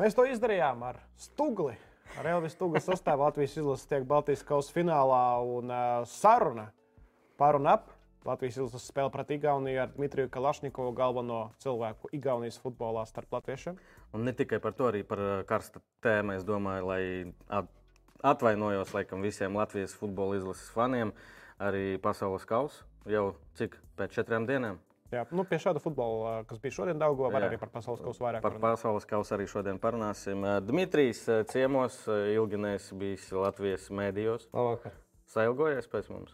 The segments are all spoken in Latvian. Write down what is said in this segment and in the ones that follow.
Mēs to izdarījām ar Stugli. Ar Elvis Stugli sastāvā Latvijas izlases tiek Baltijas kausa finālā un uh, saruna par un ap. Latvijas izlases spēle pret Igauniju ar Dmitriju Kalašnikovu, galveno cilvēku Igaunijas futbolā starp latviešiem. Un ne tikai par to, arī par uh, karstu tēmu. Es domāju, lai at, atvainojos laikam, visiem Latvijas futbola izlases faniem, arī pasaules kausa jau cik pēc četrām dienām. Jā, nu, pie šāda futbola, kas bija šodien Dāngā, var Jā. arī par pasaules kausu vairāk Par parunāt. pasaules kausu arī šodien parunāsim. Uh, Dmitrijs uh, Ciemos, uh, ilginējis bijis Latvijas mēdījos. Labvakar. Sailgojies pēc mums.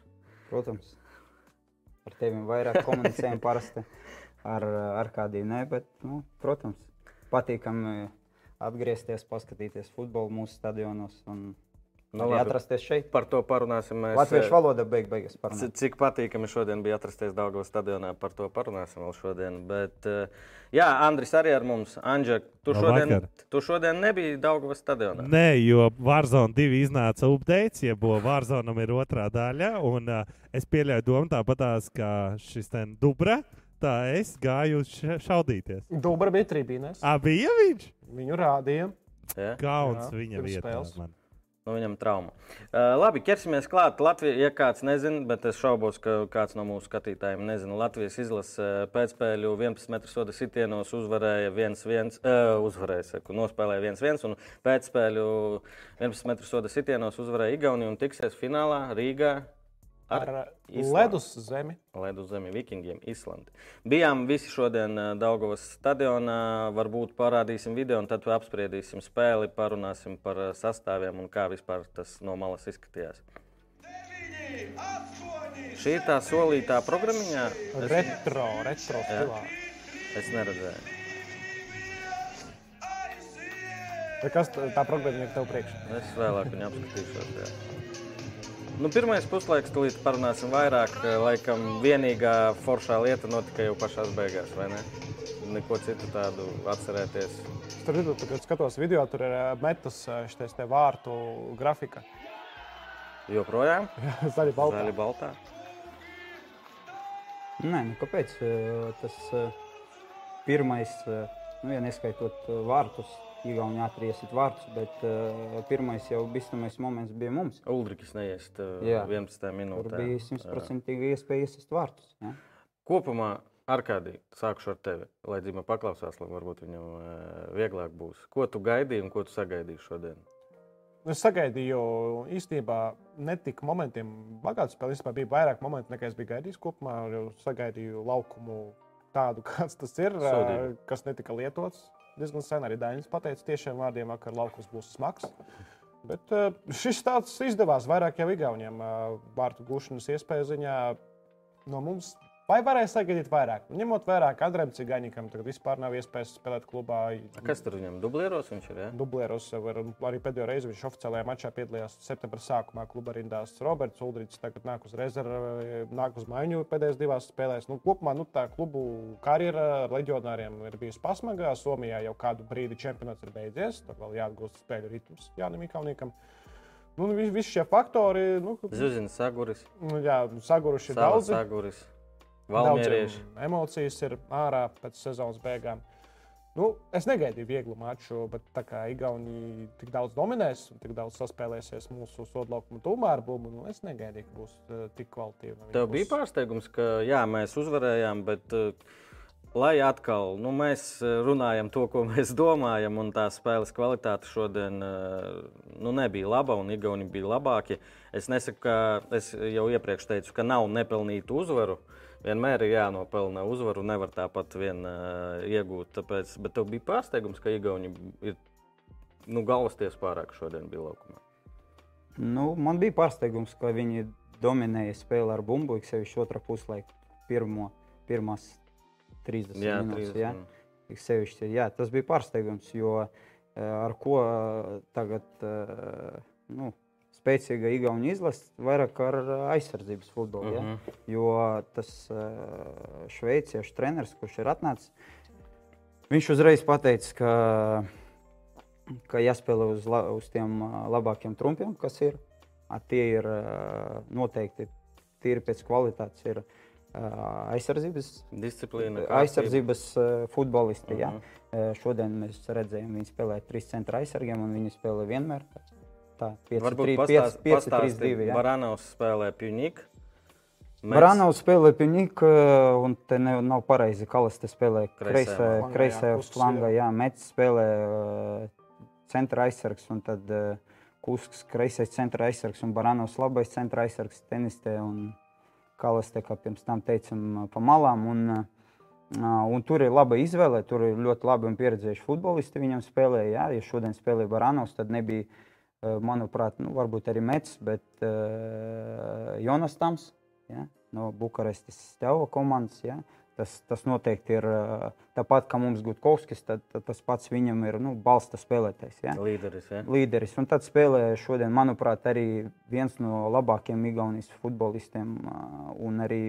Protams, ar tevi vairāk komunicējam parasti. Ar, ar kādiem nē, bet, nu, protams, patīkami atgriezties, paskatīties futbolu mūsu stadionos un Nu, labi. atrasties šeit. Par to parunāsim. Mēs, Latviešu uh, valoda beig beigās C- parunāt. Cik patīkami šodien bija atrasties Dāngavas stadionā, par to parunāsim vēl šodien. Bet, eh, jā, Andris arī ar mums. Anģa, tu šodien, Labvakar. tu šodien nebija Dāngavas stadionā. Nē, jo Warzone 2 iznāca updates, jeb Warzone ir otrā daļa. Un, uh, es pieļauju domu tāpatās, kā šis ten dubra. Tā es gāju šaudīties. Dubra bija tribīnēs. Ah, bija viņš? Viņu rādīja. Ja? Kauns Jā, viņa vietā. Man. Nu, viņam trauma. Uh, labi, ķersimies klāt. Latvija, ja kāds nezina, bet es šaubos, ka kāds no mūsu skatītājiem nezina. Latvijas izlase pēcspēļu 11 metru soda sitienos uzvarēja 1-1, uh, uzvarēja, saku, nospēlēja 1-1 un pēcspēļu 11 metru soda sitienos uzvarēja Igauniju un tiksies finālā Rīgā Ar Islandu. ledus zemi. Ledu zemi vikingiem, Islandi. Bijām visi šodien uh, Daugavas stadionā. Varbūt parādīsim video, un tad apspriedīsim spēli, parunāsim par uh, sastāviem un kā vispār tas no malas izskatījās. Šī ir tā solītā programmiņā. Es, Retro, retro stilā. es neredzēju. Vai Kas tā, tā programma ir tev priekšā? Es vēlāk viņu apskatīšos. Jā. Nu, pirmais puslaiks, tūlīt parunāsim vairāk. Laikam vienīgā foršā lieta notika jau pašā beigās, vai ne? Neko citu tādu atcerēties. Tur ir kad skatos video, tur ir ā, metas ā, šitais te vārtu grafika. Joprojām? Zaļi balti. Zaļi baltā. Nē, nu kāpēc? Eh, Tas eh, pirmais, eh, nu, ja neskaitot eh, vārtus, Igaunijā atriesit vārtus, bet eh, pirmais jau bīstamais moments bija mums. Ulrichs neiest uh, Jā. 11. Tur minūtē. bija simtprocentīga iespēja iesist vārtus. Ja? Kopumā, Arkādī, sākšu ar tevi, lai dzīvo paklausās, lai varbūt viņam uh, vieglāk būs. Ko tu gaidīji un ko tu sagaidīji šodien? Es sagaidīju, īstenībā, ne tik momentiem bagāts spēlē. Vispār bija vairāk momentu, nekā es biju gaidījis kopumā. Sagaidīju laukumu tādu, kāds tas ir, ā, Sodību. kas netika lietots. Diezgan sen arī Dainis pateica tiešiem vārdiem, ka laukums būs smags. Bet ā, šis tāds izdevās vairāk jau Igauniem ā, vārtu gūšanas iespēju ziņā no mums. Vai varēja sagaidīt vairāk? Nu, Ņemot vērā, ka Andrejam Cigaņikam tagad vispār nav iespējas spēlēt klubā. Kas tur viņam dublieros? Viņš ir, ja? Dublēros jau ir, arī pēdējo reizi viņš oficiālajā mačā piedalījās septembra sākumā. Kluba rindās Roberts Ulrichs, tagad nāk uz rezervi, nāk uz maiņu pēdējās divās spēlēs. Nu, kopumā nu, tā klubu karjera ar leģionāriem ir bijusi pasmagā. Somijā jau kādu brīdi čempionāts ir beidzies, tad vēl jāatgūst spēļu ritms Jānim Ikauniekam. Nu, vi- visi šie faktori, nu, Zuzina Saguris, nu, jā, saguruši ir Sava daudzi. Saguris, Valmierieši. Emocijas ir ārā pēc sezonas beigām. Nu, es negaidīju vieglu maču, bet tā kā Igaunija tik daudz dominēs un tik daudz saspēlēsies mūsu sodlaukuma tūmā ar bumu, nu, es negaidīju, ka būs uh, tik kvalitīva. Tev bija pārsteigums, ka jā, mēs uzvarējām, bet uh, lai atkal nu, mēs uh, runājam to, ko mēs domājam, un tā spēles kvalitāte šodien uh, nu, nebija laba, un Igauni bija labāki. Es nesaku, ka es jau iepriekš teicu, ka nav nepelnītu uzvaru. Vienmēr ir jānopelna uzvaru, nevar tāpat vien uh, iegūt. Tāpēc, bet tev bija pārsteigums, ka Igauni ir nu, galvasties pārāk šodien bija laukumā. Nu, man bija pārsteigums, ka viņi dominēja spēli ar bumbu, sevišķi otrā puslaika, pirmo, pirmās 30 Jā, minūtes. 30 Ja? minūtes. Ik sevišķi, jā, tas bija pārsteigums, jo ar ko tagad nu, spēcīga Igaunija izlase, vairāk ar aizsardzības futbolu. Ja? Mhm. Jo tas eh, šveiciešu treneris, kurš ir atnācis, viņš uzreiz pateica, ka, ka jāspēlē uz, la, uz tiem eh, labākiem trumpiem, kas ir. A, Tie ir eh, noteikti tīri pēc kvalitātes. Ir, aizsardzības, Disciplīna. aizsardzības futbolisti. Uh. -huh. uh, šodien mēs redzējām, viņi spēlē trīs centra aizsargiem, un viņi spēlē vienmēr. Tā, 5, Varbūt 3, 5, pastāst, 5, 3, pastāsti, 2. Jā. Baranovs spēlē spēlē Pjuņik, uh, un te ne, nav pareizi, Kalas te spēlē Kreisajā kreisajā flangā, jā, Mets spēlē uh, centra aizsargs, un tad uh, Kusks kreisais centra aizsargs un Baranovs labais centra aizsargs tenistē, un Kalas te, kā pirms tam teicam, pa malām. Un, Un tur ir laba izvēle, tur ir ļoti labi un pieredzējuši futbolisti. Viņam spēlēja, jā, ja šodien spēlēja Baranovs, tad nebija, uh, manuprāt, nu, varbūt arī Mets, bet uh, Jonas Tams ja, no Bukarestes Steava komandas. Ja. Tas, tas noteikti ir uh, tāpat kā mums Gutkovskis, tad, tad tas pats viņam ir nu, balsta spēlētājs. Ja. Līderis. Ja? Līderis. Un tad spēlē šodien, manuprāt, arī viens no labākajiem Igaunijas futbolistiem uh, un arī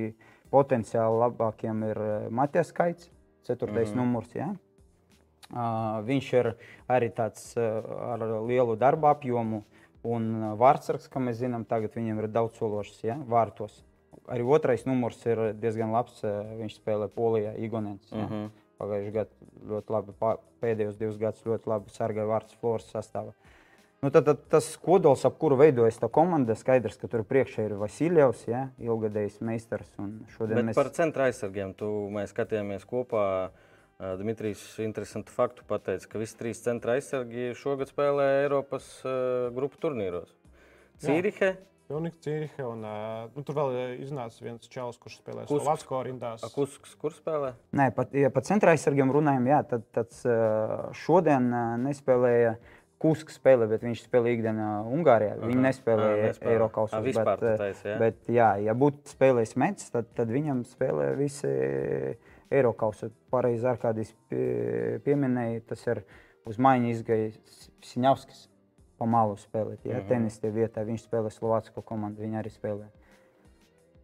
potenciāli labākiem ir Matijas Kaits, 4. Mm -hmm. numurs. Ja. Uh, viņš ir arī tāds uh, ar lielu darba apjomu. Un uh, Vārtsargs, kā mēs zinām, tagad viņam ir daudz sološs ja, vārtos. Arī otrais numurs ir diezgan labs. uh, Viņš spēlē Polijā, Igonens. Ja. Mm -hmm. Pagājušajā gadā ļoti labi, pēdējos divus gadus ļoti labi sargāja vārds Floras sastāvā. Nu, tad, tad tas kodols, ap kuru veidojas tā komanda, skaidrs, ka tur priekšā ir Vasiljevs, ja, ilgadējs meistars. šodien Bet mēs- par centra aizsargiem tu, mēs skatījāmies kopā. Ā, Dmitrijs interesantu faktu pateica, ka visi trīs centra aizsargi šogad spēlē Eiropas uh, grupu turnīros. Cīrihe, Unika Cīrihe, un uh, nu, tur vēl iznāca viens čels, kurš spēlē Kusks. Slovākijas rindās. Akusks, kur spēlē? Nē, pat, ja par centra aizsargiem runājam, jā, tad, tad šodien nespēlēja Kusks spēlē, bet viņš spēlēja ikdienā Ungārijā. Aha. nespēlēja Ā, nespēlē. Eiropas jā? Bet, jā, ja būtu spēlējis Mets, tad, tad viņam spēlē visi Eiropas. Pareizi ar kādīs pie, pieminēja, tas ir uz maiņu izgājis Siņavskis pa malu spēlēt. Jā, Mhm. tenistie vietā viņš spēlē Slovākijas komandu, viņi arī spēlē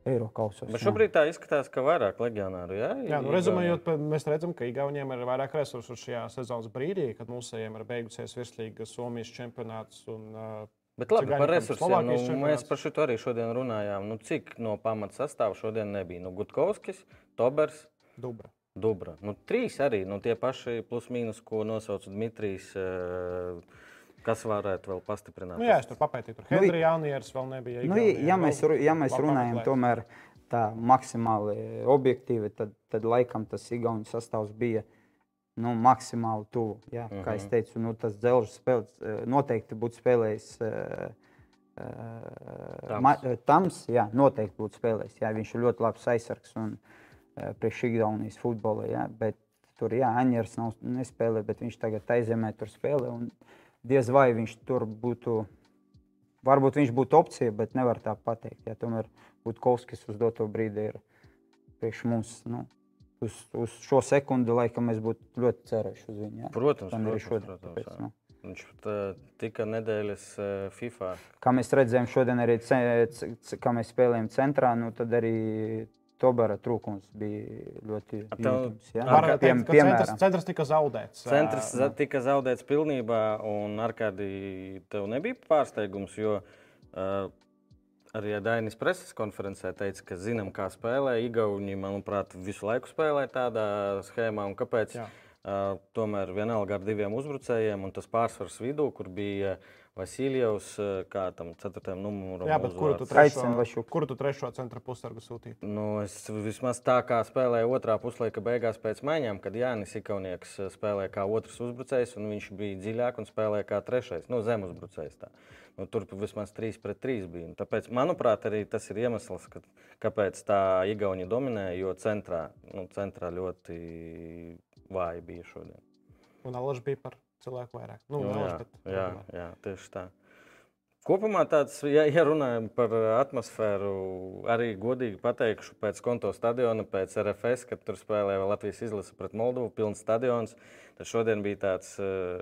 Eiropas. Bet šobrīd tā izskatās, ka vairāk legionāru. Jā, Jā, nu, rezumējot, mēs redzam, ka Igauniem ir vairāk resursu šajā sezonas brīdī, kad mūsējiem ir beigusies virslīga Somijas čempionāts. Un, uh, Bet labi, Cigaņi par resursiem. Nu, mēs par šo arī šodien runājām. Nu, cik no pamata sastāvā šodien nebija? Nu, Gutkovskis, Tobers, Dubra. Dubra. Nu, trīs arī nu, tie paši plus mīnus, ko nosauca Dmitrijs. eh, Kas varētu vēl pastiprināt? Nu, jā, es tur papētīju. Tur Nu, Henrijs Jaunieris vēl nebija. Nu, ja vēl mēs, ja mēs runājam tomēr tā maksimāli objektīvi, tad, tad laikam tas Igaunijas sastāvs bija nu, maksimāli tuvu. Ja? Uh -huh. Kā es teicu, nu, tas dzelžs spēlēs noteikti būtu spēlējis. Uh, Tams. Ma, Tams, jā, noteikti būtu spēlējis. Jā, viņš ir ļoti labs aizsargs un uh, priekš Igaunijas futbola. Jā, bet tur, jā, Aņģers nav nespēlē, bet viņš tagad aizemē tur spēlē. Diez vai viņš tur būtu Varbūt viņš būtu opcija, bet nevar tā pateikt. Ja tomēr Butkovskis uz doto brīdi ir priekš mums. Nu, uz, uz šo sekundi, laikam, mēs būtu ļoti cerējuši uz viņu. Ja? Protams, arī protams, šodien. protams, Tāpēc, jā. nu, Viņš eh, tika nedēļas eh, FIFA. kā mēs redzējām, šodien arī kā mēs spēlējām centrā, nu, tad arī Tobara trūkums bija ļoti jūtams. Ja? Ar- Piem, teikt, centrs, centrs tika zaudēts. Centrs Ā, za- tika zaudēts pilnībā, un ar kādi tev nebija pārsteigums, jo uh, arī Dainis preses konferencē teica, ka zinām, kā spēlē. Igauni, manuprāt, visu laiku spēlē tādā schēmā, un kāpēc? Jā. Uh, tomēr vienalga ar diviem uzbrucējiem, un tas pārsvars vidū, kur bija Vasiljevs, uh, kā tam ceturtajam numuram. Jā, bet kuru tu trešo, kuru tu trešo centra pusargu sūtīji? Nu, es vismaz tā kā spēlēju otrā puslaika beigās pēc maiņām, kad Jānis Ikaunieks eh, spēlēja kā otrs uzbrucējs, un viņš bija dziļāk un spēlēja kā trešais, nu, zem uzbrucējs. Tā. Nu, tur vismaz 3 pret 3 bija. Un Tāpēc, manuprāt, arī tas ir iemesls, ka, kāpēc tā Igaunija dominē, jo centrā, nu, centrā ļoti vāji bija šodien. Un Alaska bija par cilvēku vairāk. Nu, Nu, jā, bet, jā, jā, tieši tā. Kopumā tāds, ja, ja runājam par atmosfēru, arī godīgi pateikšu, pēc konto stadiona, pēc RFS, kad tur spēlēja Latvijas izlase pret Moldovu, pilns stadions. Tad šodien bija tāds uh,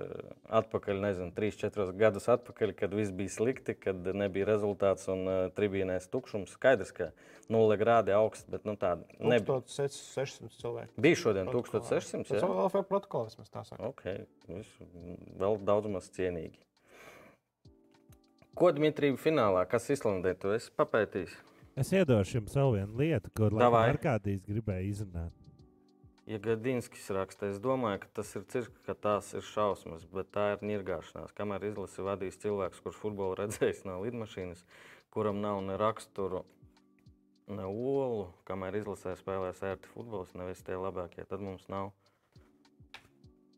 atpakaļ, nezinu, 3-4 gadus atpakaļ, kad viss bija slikti, kad nebija rezultāts un uh, tribīnēs tukšums. Skaidrs, ka 0 grādi augsts, bet nu, tāda nebija. 1600 cilvēku. Bija šodien Protokolā. 1600. Tas jā? vēl ir protokols, mēs tā sakām. Ok, visu, vēl daudz maz cienīgi. Ko Dmitrija finālā, kas Islandē tu esi papētījis? Es iedošu jums vēl vienu lietu, ko Davai. Arkādijs gribēja izrunāt. Ja Gadinskis raksta, es domāju, ka tas ir cirks, ka tās ir šausmas, bet tā ir nirgāšanās. Kamēr izlasi vadīs cilvēks, kurš futbolu redzējis no lidmašīnas, kuram nav ne raksturu, ne olu, kamēr izlasē spēlēs ērti futbols, nevis tie labākie, tad mums nav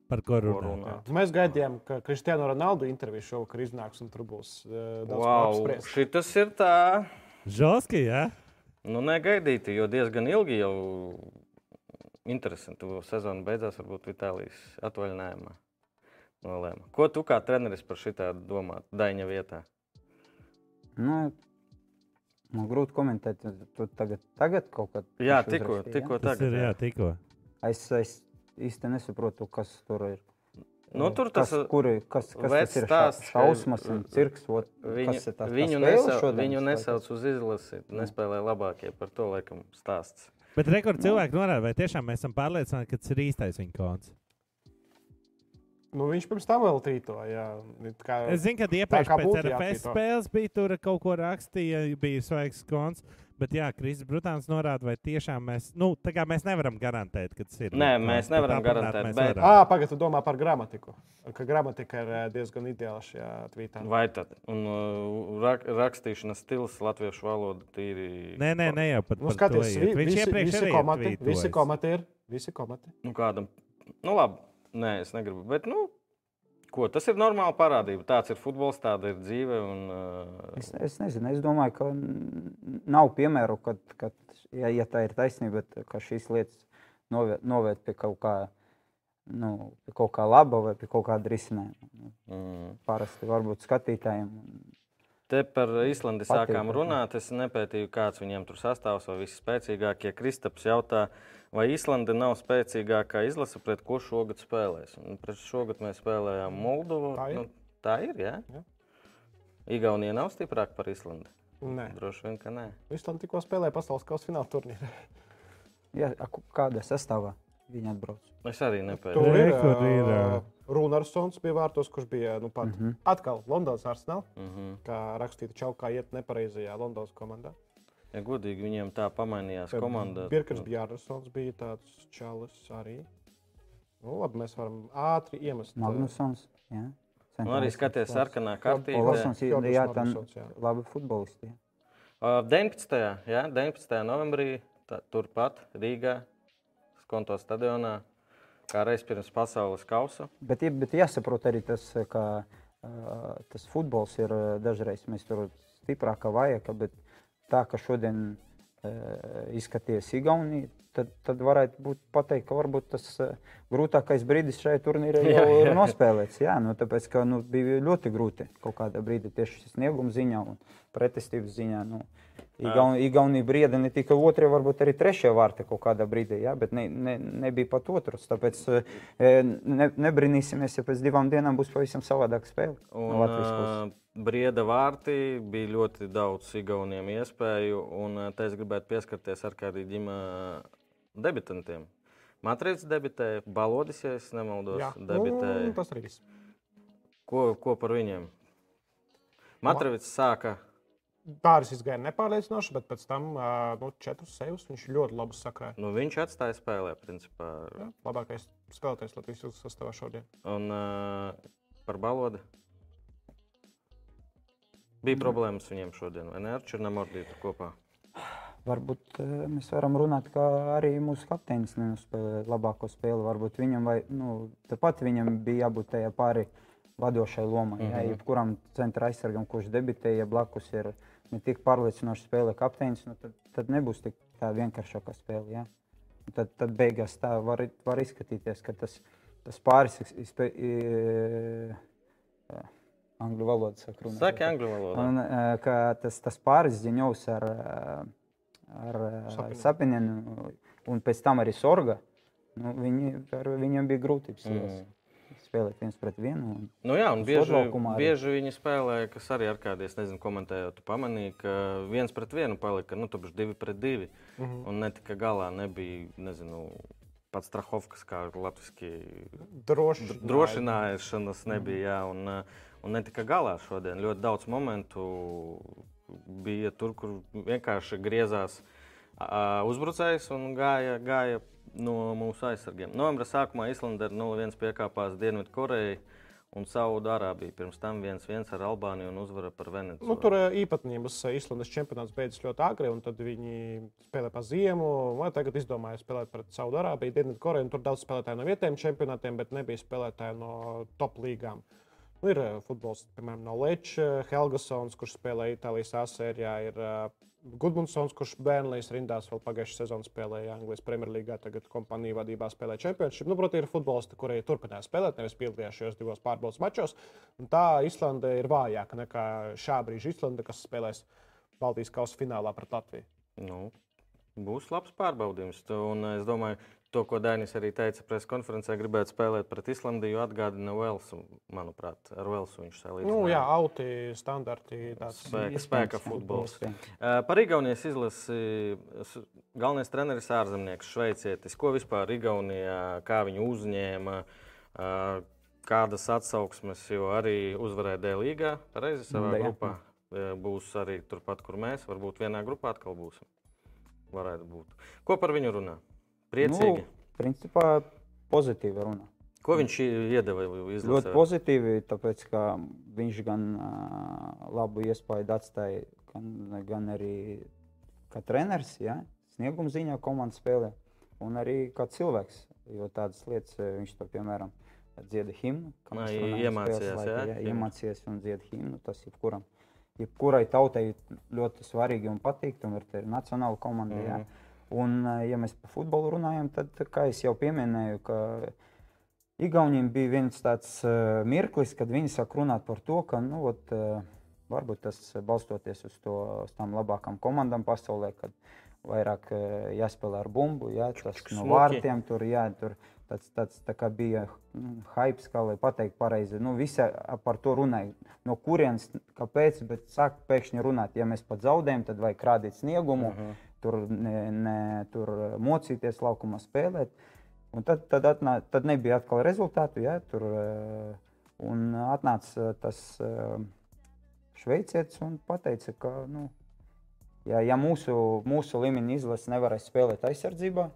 Par ko runāt? Mēs gaidījām, ka Kristiāna Ronaldu intervija šovakar iznāks, un tur būs uh, daudz Wow, apspriest. šitas ir tā. Žoski, jā? Nu, negaidīti, jo diezgan ilgi jau interesanti. To sezonu beidzās, varbūt Vitālijas atvaļinājumā. Nolēma. Ko tu kā treneris par šitā domā? Daņa vietā. Nu, man grūti komentēt, tu tagad, tagad kaut kad. Jā, tikko, tikko Tas tagad. ir jā, tikko. Es, es īsti nesaprotu, kas tur ir. Nu, tur tas kas, kuri, kas, kas tas ir? stāsts, šausmas un cirks. Ot, Viņu, tas, viņu, nesau, viņu nesauc uz izlasi, nespēlē labākie. Par to laikam stāsts. Bet rekords cilvēki norāda, vai tiešām mēs esam pārliecināti, ka tas ir īstais viņa konts. Nu, viņš pirms tam vēl tvītoja. Kā, Es zinu, ka iepriekš pēc RFS jātvīto. spēles bija tur kaut ko rakstīja, bija svaigs konts. Bet jā, Kristis Brutāns norāda, vai tiešām mēs, nu, tā kā mēs nevaram garantēt, ka tas ir. Nē, mēs nevaram aprunāt garantēt, mēs bet-. Ah, pagaidi, tu domā par gramatiku. Ka gramatika ir diezgan ideāla šajā tvītā. Vai tad? Un rak, rakstīšanas stils latviešu valoda tīri. Nē, nē, ne jau pat Nu, par to skaties, vi, Viņš visi, iepriekš visi, komati, ir visi komati ir. Visi komati. Nu, kādam? Nu, labi. Nē, es negribu. Bet, nu, ko? Tas ir normāla parādība. Tāds ir futbols, tāda ir dzīve. Un, uh, Es, es nezinu, es domāju, ka nav piemēru, kad, kad ja, ja tā ir taisnība, ka šīs lietas novērt novērt pie kaut kā. Nu, pie kaut kā laba vai pie kaut kāda risinājuma. Nu, mm. Parasti varbūt skatītājiem. Te par Īslandi Patīk, sākām runāt. Es nepētīju, kāds viņiem tur sastāvs vai visi spēcīgākie. Kristaps jautā, vai Īslande nav spēcīgākā izlase, pret ko šogad spēlēs. Un pret šogad mēs spēlējām Moldovu. Tā ir? Nu, tā ir, jā. Jā. Igaunija nav stiprāka par Īslandi. Nē, Droši vien, ka nē. Islanda tikko spēlēja pasaules kausa fināla a ku- kādā sastāvā viņi atbrauc? Es arī Tur nepētīju. ir kur ir, uh. Runarsons bija vārtos, kurš bija nu, pat, mm. -hmm. atkal Londonas arsenāls. Mm -hmm. Kā rakstīta Čaukā, iet nepareizajā Londonas komandā. Ja godīgi, viņiem tā pamainījās komanda. Birkers Bjārnsons bija tāds čalis arī. Nu, labi, mēs varam ātri iemest. uh, Magnusons. Jā. Nu, arī skaties sarkanā kartītē. Olasons, jā, Fjodors jā, jā. labi futbolisti. jā. Uh, 19. Jā, 19. novembrī tā, turpat Rīgā, Skonto stadionā, kā reiz pirms pasaules kausa. Bet, ir- bet jāsaprot arī tas, ka uh, tas futbols ir uh, dažreiz mēs tur stiprāka vajag, bet tā, ka šodien uh, izskaties Igaunija, tad, tad varētu būt pateikt, ka varbūt tas uh, grūtākais brīdis šajā turnīrā Jā, jau ir jā. nospēlēts. Jā, nu, tāpēc, ka nu, bija ļoti grūti kaut kādā brīdī tieši snieguma ziņā un pretestības ziņā. Nu, Igaun, Igaunija brieda ne tikai otrajā, varbūt arī trešajā vārtā kaut kādā brīdī, jā, bet ne, ne, nebija pat otrs. Tāpēc eh, ne, nebrīnīsimies, ja pēc divām dienām būs pavisam savādāka spēle. Un, no Latvijas puses. uh, Brieda vārti bija ļoti daudz igauniem iespēju, un uh, te es gribētu pieskarties ar kādiem ģimā debitantiem. Matrīcis debitēja, Balodis, ja nemaldos, Jā, debitēja. nu, tas arī viss. Ko, ko par viņiem? Matrīcis sāka Pāris izgāja nepārliecinoši, bet pēc tam nu, četrus sejus viņš ļoti labi sakrāja. Nu, viņš atstāja spēlē, principā. Jā, Labākais spēlētājs Latvijas sastāvā šodien. Un uh, par balodi. Bija problēmas viņiem šodien, vai ne? Ar Černamordītu kopā. Varbūt mēs varam runāt, ka arī mūsu kapteinis nenospēlēja labāko spēli. Varbūt viņam, vai, nu, tāpat viņam bija jābūt tajā pāri vadošai lomai. Mm -hmm. Jā, jebkuram centra aizsargam, kurš debitēja blakus, ir ne tik pārliecinoši spēlē kapteinis, nu, tad, tad nebūs tik tā vienkāršākā spēle. Un Tad, tad beigās tā var, var izskatīties, ka tas, tas pāris izpē, i, angļu valodā saka runāt. Saki angļu valodā. Un, eh, ka tas, tas pāris ziņos ar, ar. Sapinienu un pēc tam arī Sorga, nu, viņi, ar viņiem bija grūtības Mm. Spēlēt viens pret vienu. Un, Nu, jā, un bieži, bieži viņi spēlēja, kas arī ar kādiem, nezinu, komentējot, tu pamanīji, ka viens pret vienu palika, nu, biji divi pret divi. Mm. -hmm. Un netika galā, nebija, nezinu, pats Strahovkas, kā latviski Droši. drošināšanas nebija, jā, un, un netika galā šodien. Ļoti daudz momentu bija tur, kur vienkārši griezās uh, uzbrucējs un gāja, gāja no mūsu aizsargiem. Novembra sākumā Islanda ar 0-1 piekāpās Dienvidkorejai. Un Saudārābija pirms tam 1-1 ar Albāniju un uzvara par Veneciju. Nu, tur eh, īpatnības eh, Islandes čempionāts beidzas ļoti agri, un tad viņi spēlē pa ziemu. Vai tagad izdomāja spēlēt pret Saudārābiju, Dienvidkoreju. Tur daudz spēlētāju no vietējiem čempionātiem, bet nebija spēlētāju no top līgām. Nu, ir eh, futbols, piemēram, no Leča, Helgasons, kurš spēlē Itālijas A sērijā. Ir Gudmundsons, kurš Bērnlīs rindās vēl pagājušā sezonā spēlēja Anglijas Premjerlīgā, tagad kompānija vadībā spēlē čempionātu. Nu, protams, ir futbolisti, kuri turpināja spēlēt, nevis piedalījās šajos divos pārbaudas mačos. Un tā Islande ir vājāka nekā šā brīža Islande, kas spēlēs Baltijas kausa finālā pret Latviju. Nu, būs labs pārbaudījums. Un es domāju, to, ko Dainis arī teica preses konferencē, gribētu spēlēt pret Islandiju, atgādina Velsu. Manuprāt, ar Velsu viņš salīdzina. Nu, jā, auti, standarti, tāds spēka, spēka futbols. Uh, par Igaunijas izlasi galvenais treneris ārzemnieks, šveicietis. Ko vispār Igaunijā, kā viņu uzņēma? Uh, kādas atsauksmes, jo arī uzvarēja D-līgā, pareizi savā D, grupā. Būs arī turpat, kur mēs, varbūt vienā grupā atkal būsim. Varētu būt. Ko par viņu runā? Priecīgi. Nu, principā pozitīva runa. Ko viņš iedeva? Izlasē? Ļoti pozitīvi, tāpēc ka viņš gan uh, labu iespēju atstāja, gan, gan arī kā treneris, ja, snieguma ziņā komandas spēlē, un arī kā cilvēks. Jo tādas lietas viņš to, piemēram, dzieda himnu. Nā, iemācījās, laikā, jā, jā, iemācījās un dzieda himnu. Tas jebkuram, jebkurai tautai ļoti svarīgi un patīk, un ir nacionāla komanda. Mm -hmm. Jā. Un, ja mēs par futbolu runājam, tad, kā jau pieminēju, ka Igauniem bija viens tāds uh, mirklis, kad viņi sāk runāt par to, ka nu, ot, uh, varbūt tas balstoties uz, to, uz tām labākām komandām pasaulē, kad vairāk uh, jāspēlē ar bumbu, jā, tas no vārtiem tur, jā, tur tāds, tāds tā kā bija nu, hype, kā lai pateikt pareizi. Nu, visi par to runāja. No kurienes, kāpēc, bet sāk pēkšņi runāt, ja mēs pat zaudējam, tad vajag krādīt sniegumu. Uh -huh tur, ne, ne, tur mocīties laukumā spēlēt. Un tad, tad, atnā, tad nebija atkal rezultātu. Ja, tur, eh, un atnāca tas eh, šveicietis un teica, ka nu, ja, ja mūsu, mūsu līmeņa izlase nevarēs spēlēt aizsardzībā,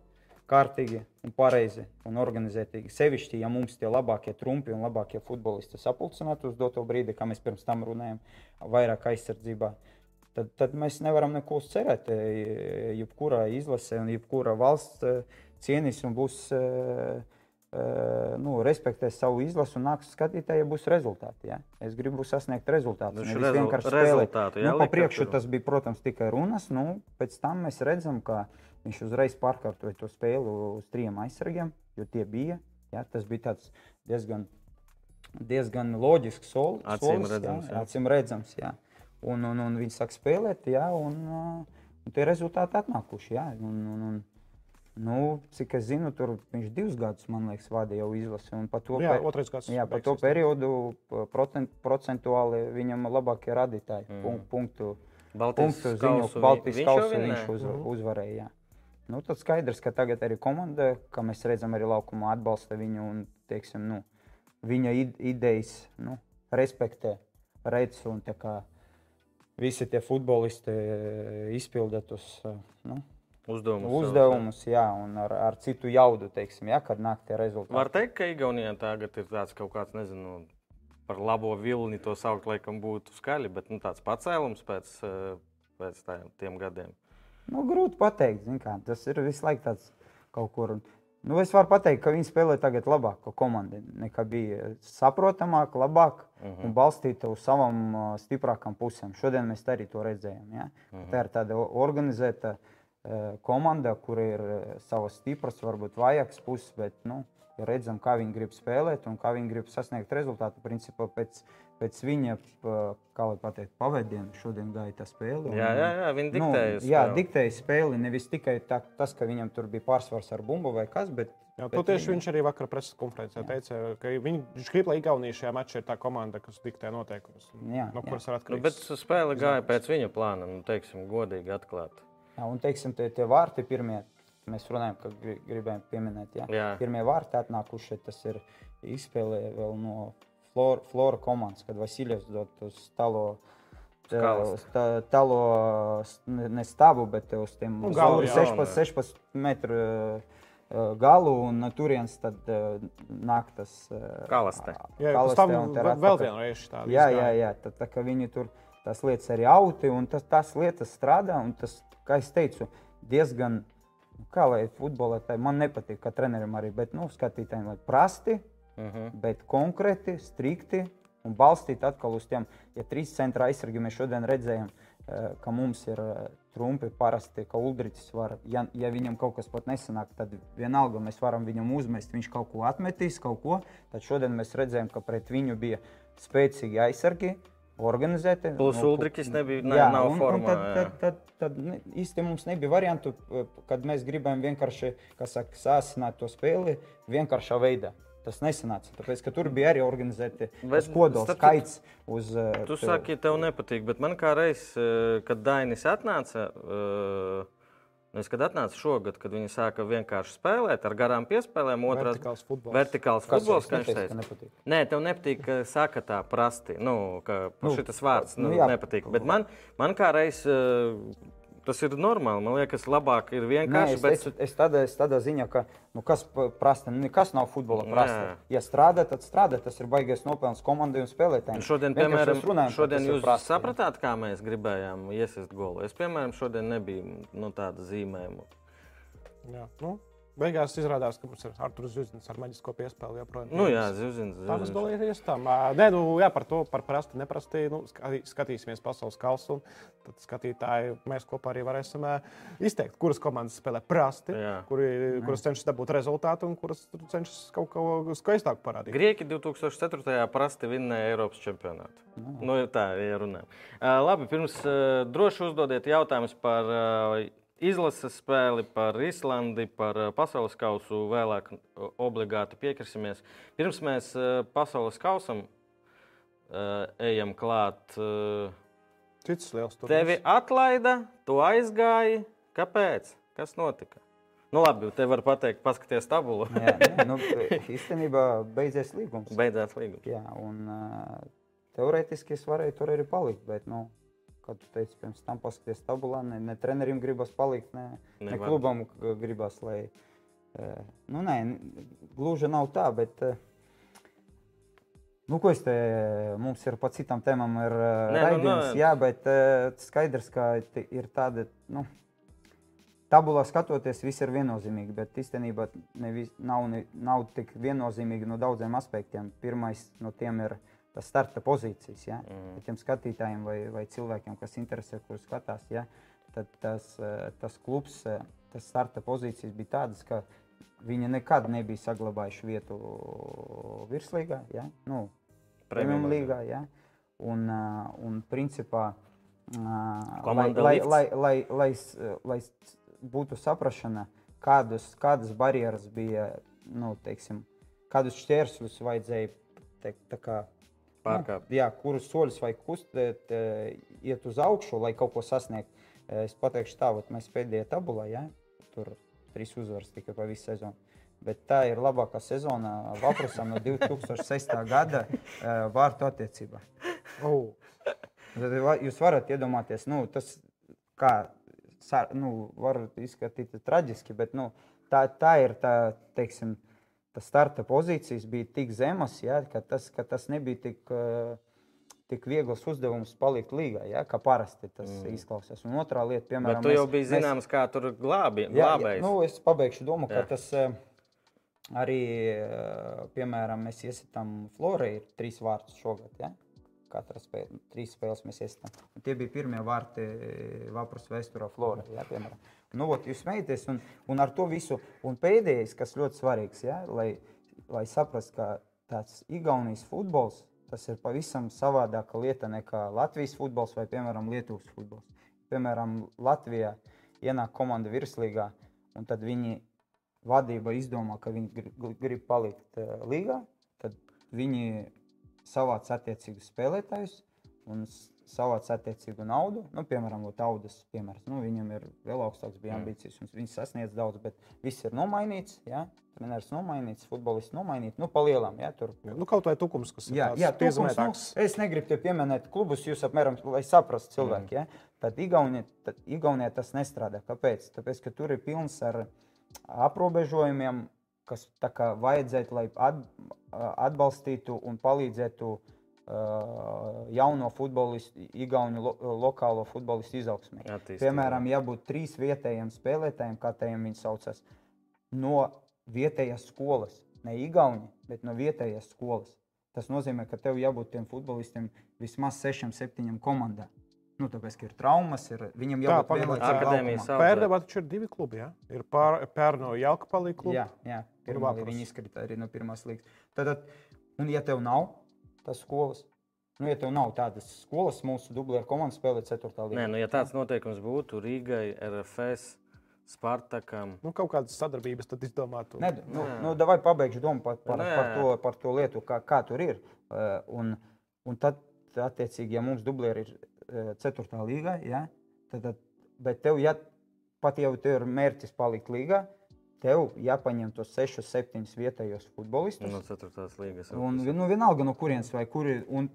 kārtīgi un pareizi un organizētīgi. Sevišķi, ja mums tie labākie trumpi un labākie futbolisti sapulcinātu uz doto brīdi, kā mēs pirms tam runājam, vairāk aizsardzībā. Uh, tad, tad mēs nevaram neko cerēt. E, jebkurā izlasē un jebkura valsts e, cienīs un būs. E, nu, respektēs savu izlasi un nāks skatītāji, ja būs rezultāti. Ja? Es gribu sasniegt rezultātu. Nu, rezu, vienkārši rezultātu. Jā, nu, priekšu tas bija, protams, tikai runas. Nu, pēc tam mēs redzam, ka viņš uzreiz pārkārtoja to spēli uz trim aizsargiem, jo tie bija. Ja? Tas bija diezgan, diezgan loģisks solis. Acīm redzams. Jā, acīm redzams jā un, un, un viņi sāk spēlēt, jā, un, un tie rezultāti atnākuši. Jā, un, un, un, Nu, cik es zinu, tur viņš divus gadus, man liekas, vadīja jau izlasi. Par to, jā, gads, jā, par to periodu procent, procentuāli viņam labākie radītāji. Mm. Punktu, Baltijas punktu ziņu, Baltijas kausu viņš uz, mm. uzvarēja. Jā. Nu, tad skaidrs, ka tagad arī komanda, kā mēs redzam, arī laukumā atbalsta viņu un teiksim, nu, viņa idejas nu, respektē, redz un tā kā visi tie futbolisti eh, izpildīt tos eh, nu, uzdevumus, uzdevumus jā, un ar, ar citu jaudu, teiksim, ja, kad nāk tie rezultāti. Var teikt, ka Igaunijā tagad ir tāds kaut kāds, nezinu, par labo vilni to saukt, laikam būtu skaļi, bet nu, tāds pacēlums pēc, eh, pēc tiem gadiem. Nu, grūti pateikt, kā, tas ir visu laiku tāds kaut kur. Nu, es varu pateikt, ka viņi spēlē tagad labāk komandi nekā bija. Saprotamāk, labāk uh mhm. -huh. un balstīta uz savām uh, stiprākām pusēm. Šodien mēs arī to redzējām. Ja? Uh -huh. Tā ir tāda organizēta uh, komanda, kur ir uh, savas stipras, varbūt vājākas puses, bet nu, redzam, kā viņi grib spēlēt un kā viņi grib sasniegt rezultātu. Principā pēc, pēc viņa, kā lai pateikt, pavadiena šodien gāja tā spēle. Jā, jā, jā viņi nu, diktēja nu, spēli. Jā, diktēja spēli. Nevis tikai tā, tas, ka viņam tur bija pārsvars ar bumbu vai kas, bet Jā, to tieši viņa... viņš arī vakar preses konferencē teica, ka viņi, viņš grib, lai Igaunija šajā mačā ir tā komanda, kas diktē noteikumus, no kuras var atkarīgs. Nu, bet spēle gāja pēc viņa plāna, nu, teiksim, godīgi atklāti. Jā, un teiksim, tie, tie vārti pirmie, mēs runājam, ka gribējām pieminēt, jā. Jā. pirmie vārti atnākuši, tas ir izspēlē vēl no Flora, Flora komandas, kad Vasiljevs dod uz stalo tā- talo s- ne stāvu, bet uz tiem Nu, galu, jā. 16, 16 metru galu, un turienes tad nāk tas Kalastē. Jā, tam un tad vēl vienreiz tāda. Jā, jā, jā. Tad, tā, ka viņi tur tās lietas arī auti, un tas, tās lietas strādā. un Tas, kā es teicu, diezgan, kā lai futbolētāji, man nepatīk, kā trenerim arī, bet nu, skatītājiem, lai prasti, Mhm. bet konkrēti, strikti un balstīti atkal uz tiem. Ja trīs centra aizsargi mēs šodien redzējām, eh, ka mums ir eh, trumpi parasti, ka Uldrichs var, ja, ja viņam kaut kas pat nesanāk, tad vienalga mēs varam viņam uzmest, viņš kaut ko atmetīs, kaut ko. Tad šodien mēs redzējām, ka pret viņu bija spēcīgi aizsargi. Organizēti. Plus Nu, Uldrichs nebija- ne- jā, nav un, un formā, Tad, jā. tad, tad, tad ne- īsti mums nebija variantu, eh, kad mēs gribējām vienkārši kā saka, sāsināt to spēli vienkāršā veidā. Tas nesanāca, tāpēc ka tur bija arī organizēti kodols, skaits uz. eh, Tu to- saki, tev nepatīk, bet man kā reiz, eh, kad Dainis atnāca, eh, es, kad atnāca šogad, kad viņi sāka vienkārši spēlēt ar garām piespēlēm, otrā Vertikāls futbols. vertikāls futbols, kā viņš teica. Nē, tev nepatīk, ka saka tā prasti, nu, ka Nu, šis vārds nu, nu jā. nepatīk. Bet man, man kā reiz tas ir normāli. Man liekas, labāk ir Nē, vienkārši. es, bet- teicu, es, tādā, es tādā ziņā, ka nu, kas prasta, nu, nekas nav futbola Nē. prasta. Ja strādā, tad strādā. Tas ir baigais nopelns komandai un spēlētājiem. Šodien, Vienkārši piemēram, runājam, šodien jūs prasta, sapratāt, kā mēs gribējām iesist golu. Es, piemēram, šodien nebiju nu, tāda zīmējuma. Jā, nu, beigās izrādās, ka mums ir Arthurs Zvaigznes ar maģisko piespēli joprojām. Nu, jā, zivzins. Tā mēs dalījāmies tam. Nē, nu, jā, par to, par prasti, neprasti. Nu, skatī- skatīsimies pasaules kausu. un Tad skatītāji, mēs kopā arī varēsim izteikt, kuras komandas spēlē prasti, kuri, kuras cenšas dabūt rezultātu un kuras cenšas kaut ko skaistāku parādīt. Grieķi 2004. prasti vinnēja Eiropas čempionātu. Nu, ir tā, ja runājam. Uh, labi, pirms uh, droši uzdodiet jautājumus par uh, izlases spēli, par Islandi, par uh, pasaules kausu. Vēlāk uh, obligāti piekrisimies. Pirms mēs uh, pasaules kausam ejam klāt. Cits liels tur. Tevi atlaida, tu aizgāji. Kāpēc? Kas notika? Nu, labi, te var pateikt, paskaties tabulu. Jā, nē, nu, īstenībā beidzies līgums. Beidzās līgums. Jā, un teorētiski es varēju tur arī palikt. Bet, nu, kā tu teici, pirms tam paskaties tabulā, ne, ne trenerim gribas palikt, ne, ne Nevar. klubam gribas, lai. Uh, nu, nē, gluži nav tā, bet. Uh, Nu, ko es te mums ir pa citām tēmām, ir Nē, uh, nu, raidījums, nu, jā, bet skaidrs, ka ir tāda, nu, tabulā skatoties, viss ir viennozīmīgi, bet īstenībā nevis, nav, ne, nav tik viennozīmīgi no daudziem aspektiem. Pirmais no tiem ir tas starta pozīcijas. Ja? Mm. Tiem skatītājiem vai, vai cilvēkiem, kas interesē, kurus skatās, ja? tad tas, eh, tas klubs, eh, tas starta pozīcijas bija tādas, ka viņi nekad nebija saglabājuši vietu virslīgā. Ja? Nu, Premium līgā. Ja? Un, uh, un principā, lai, lai, lai, lai, lai, lai būtu saprašana, kādus, kādas barjeras bija, nu, teiksim, kādus šķēršļus vajadzēja teikt, tā kā, Pārkāpt. Jā, kurus soļus vajag kustēt, eh, iet uz augšu, lai kaut ko sasniegtu. Es pateikšu tā, vat mēs pēdējā tabulā, ja? tur trīs uzvaras tikai pa visu sezonu. Bet tā ir labākā sezona Vaprusam no 2006. gada eh, vārtu attiecībā. Oh. Jūs varat iedomāties, nu, tas kā, nu, var izskatīt traģiski, bet nu, tā, tā ir tā, teiksim, tas starta pozīcijas bija tik zemas, ja, ka, tas, ka tas nebija tik, eh, tik viegls uzdevums palikt līgā, ja, kā parasti tas mm. izklausās. Un otrā lieta, Bet piemēram, tu jau mēs- biji mēs- zināms, kā tur glābi, Jā, jā, glābējs. nu, es pabeigšu domu, ka Jā. tas eh, arī, eh, piemēram, mēs iesitām Florai ir trīs vārtus šogad. Ja? Katra spēle, trīs spēles mēs iesitām. Un tie bija pirmie vārti Vāpras vēsturā Flora. Ja, piemēram. Nu, ot, jūs smējaties, un, un ar to visu. Un pēdējais, kas ļoti svarīgs, ja, lai, lai saprastu, ka tāds Igaunijas futbols tas ir pavisam savādāka lieta nekā Latvijas futbols vai, piemēram, Lietuvas futbols. Piemēram, Latvijā ienāk komanda virslīgā, un tad viņi vadība izdomā, ka viņi grib, grib palikt uh, līgā, tad viņi savāc attiecīgus spēlētājus un savāc attiecīgu naudu. Nu, piemēram, Taudas piemērs. Nu, viņam ir vēl augstāks, bija ambīcijas, un viņš sasniedz daudz, bet viss ir nomainīts. Ja? Treneris nomainīts, futbolists nomainīts. Nu, palielam, ja? tur Nu, kaut vai tukums, kas ir Jā, jā tukums, nu, es negribu te pieminēt klubus, jūs apmēram, lai saprastu cilvēku. Ja? Tad Igaunijā, tad Igaunijā tas nestrādā. Kāpēc? Tāpēc, ka tur ir pilns ar aprobežojumiem, kas tā kā vajadzētu, lai at, atbalstītu un palīdzētu uh, jauno futbolistu, Igauniju lo, lokālo futbolistu izaugsmē. Attīstībā. Piemēram, ja būtu trīs vietējiem spēlētājiem, kā tiem viņi saucas, no vietējās skolas, ne Igauni, bet no vietējās skolas. Tas nozīmē, ka tev jābūt tiem futbolistiem vismaz sešiem, septiņiem komandā. Nu, tāpēc, ka ir traumas, ir, viņam Tā, jābūt pagaidām. vienlaicīgi Akadēmijas laukumā. Audzēt. Pērnavā taču ir divi klubi. Ja? Ir pār, pērno Jelkapalī klubi. Jā, jā pirmā līnija izkrita arī no pirmās līnijas. Tad, tad, un, ja tev nav tas skolas, nu, ja tev nav tādas skolas, mūsu dublēra komanda spēlē 4. līnijā. Nē, nu, ja tāds noteikums būtu Rīgai, RFS, Spartakam, Nu, kaut kādas sadarbības tad izdomātu. Ne, nu, nu, davai pabeigšu domu par, par, jā, par, to, par to lietu, kā, kā tur ir. Eh, Un, un tad, attiecīgi, ja mums dublēri ir 4. līgā, ja, tad, tad, bet tev, ja pat jau tev ir mērķis palikt līgā, tev jāpaņem tos 6, 7 vietējos futbolistus. no 4. līgas. Un, nu, vienalga, no kurienes vai kur ir. Un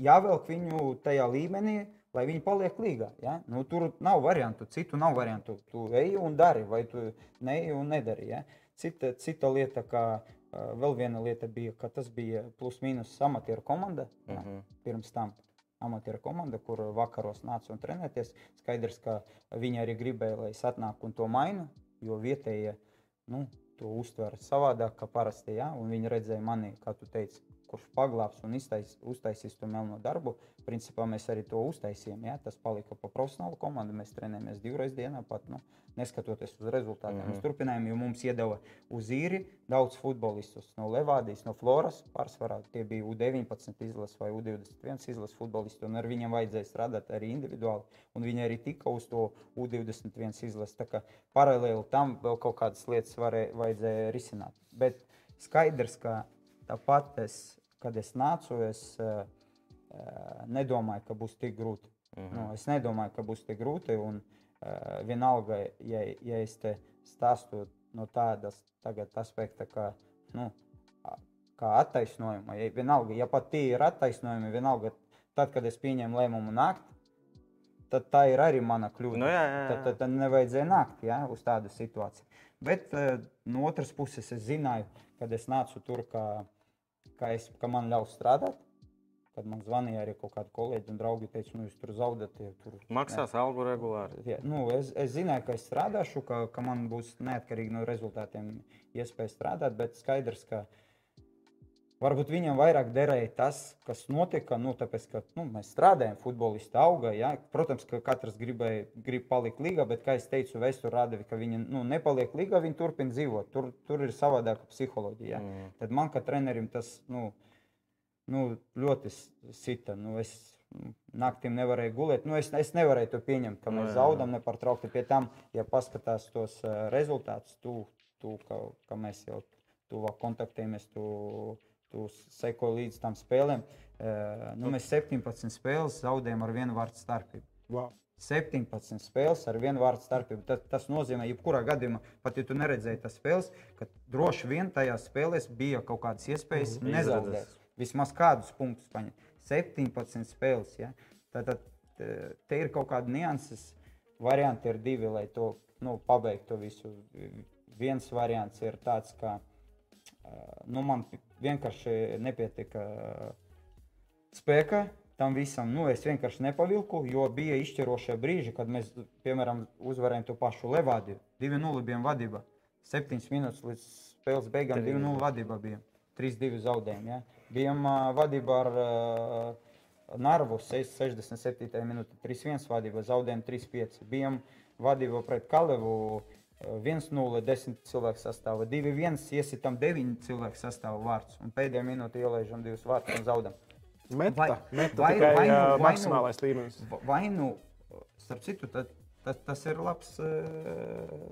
jāvelk viņu tajā līmenī, lai viņi paliek līgā. Ja? Nu, tur nav variantu, citu nav variantu. Tu ej un dari, vai tu neej un nedari. Ja? Cita, cita lieta, kā vēl viena lieta bija, ka tas bija plus-mínus amatieru komanda. Ja? Mhm. Pirms tam amatieru komanda, kur vakaros nāca un trenēties. Skaidrs, ka viņi arī gribēja, lai es atnāku un to mainu, jo vietējie nu, to uztver savādāk, kā parasti. Ja? Viņi redzēja mani, kā tu teici, kurš paglābs un iztais, uztaisīs to melno darbu. Principā mēs arī to uztaisījām. Ja? Tas palika pa profesionālu komandu. Mēs trenējamies divreiz dienā, pat nu, neskatoties uz rezultātiem. Mm -hmm. Mēs turpinājām, jo mums iedeva uz īri daudz futbolistus no Levādijas, no Floras. Pārsvarā tie bija U19 izlases vai U21 izlases futbolisti, un ar viņiem vajadzēja strādāt arī individuāli. Un viņi arī tika uz to U21 izlases. Tā kā paralēli tam vēl kaut kādas lietas varēja, vajadzēja risināt. Bet skaidrs, ka tāpat es, kad es nācu, es uh, nedomāju, ka būs tik grūti. Mm -hmm. nu, es nedomāju, ka būs tik grūti. Un, uh, vienalga, ja, ja es te stāstu no tādas aspekta, ka, nu, kā attaisnojuma, ja, vienalga, ja pat tie ir attaisnojumi, vienalga, tad, kad es pieņēmu lēmumu nākt, tad tā ir arī mana kļūda. Nu, jā, jā, jā. Tad, tad, tad nevajadzēja nākt ja, uz tādu situāciju. Bet uh, no otras puses, es zināju, kad es nācu tur, ka, ka, es, ka man ļaus strādāt. Kad man zvanīja arī kaut kādi kolēģi un draugi, teica, nu, jūs tur zaudējat. ja Tur, Maksās algu regulāri. Jā, nu, es, es zināju, ka es strādāšu, ka, ka man būs neatkarīgi no rezultātiem iespēja strādāt, bet skaidrs, ka varbūt viņam vairāk derēja tas, kas notika. Nu, tāpēc, ka nu, mēs strādājam, futbolisti auga. Ja? Protams, ka katrs gribēja, grib palikt līgā, bet, kā jau teicu, vēsture rāda, ka viņi nu, nepaliek līgā, viņi turpina dzīvot. Tur, tur ir savādāka psiholoģija. Ja? Mm. Tad man kā trenerim tas nu, nu, ļoti sita. Nu, es mm, naktīm nevarēju gulēt. Nu, es, es nevarēju to pieņemt, ka Nu, mēs jā. zaudam nepārtraukti. Pie tam, ja paskatās tos uh, rezultātus, tu, tu, ka, ka mēs jau tuvāk kontaktējamies, tu, tu seko līdz tam spēlēm. Uh, nu, mēs 17 spēles zaudējam ar vienu vārdu starpību. Wow. 17 spēles ar vienu vārdu starpību. Tas, tas nozīmē, jebkurā gadījumā, pat ja tu neredzēji tās spēles, ka droši vien tajās spēlēs bija kaut kādas iespējas mm, nezaudēt. Vismaz kādus punktus paņemt. 17 spēles. Ja? Tad, tad te- ir kaut kāda nianses. Varianti ir divi, lai to nu, pabeigtu visu. Viens variants ir tāds, ka ā, nu, man vienkārši nepietika spēka tam visam. Nu, es vienkārši nepavilku, jo bija izšķirošie brīži, kad mēs, piemēram, uzvarējām to pašu Levādiju. 2-0 bijām vadībā. 7 minūtes līdz spēles beigām 2-0 vadībā bijām. 3-2 zaudējām. Ja? Bijām uh, vadībā ar uh, Narvu 6, 67. minūtē, 3-1 vadībā, zaudējām 3-5. Bijām vadībā pret Kalevu. uh, 1-0, 10 cilvēku sastāvā, 2-1, iesitām 9 cilvēku sastāvā vārds. Un pēdējā minūtē ielaižam divus vārdus un zaudam. Meta, Vai- meta vai- tikai vai nu- nu- maksimālais līmenis. Va- Vai nu, starp citu, tad, tad, tas ir labs,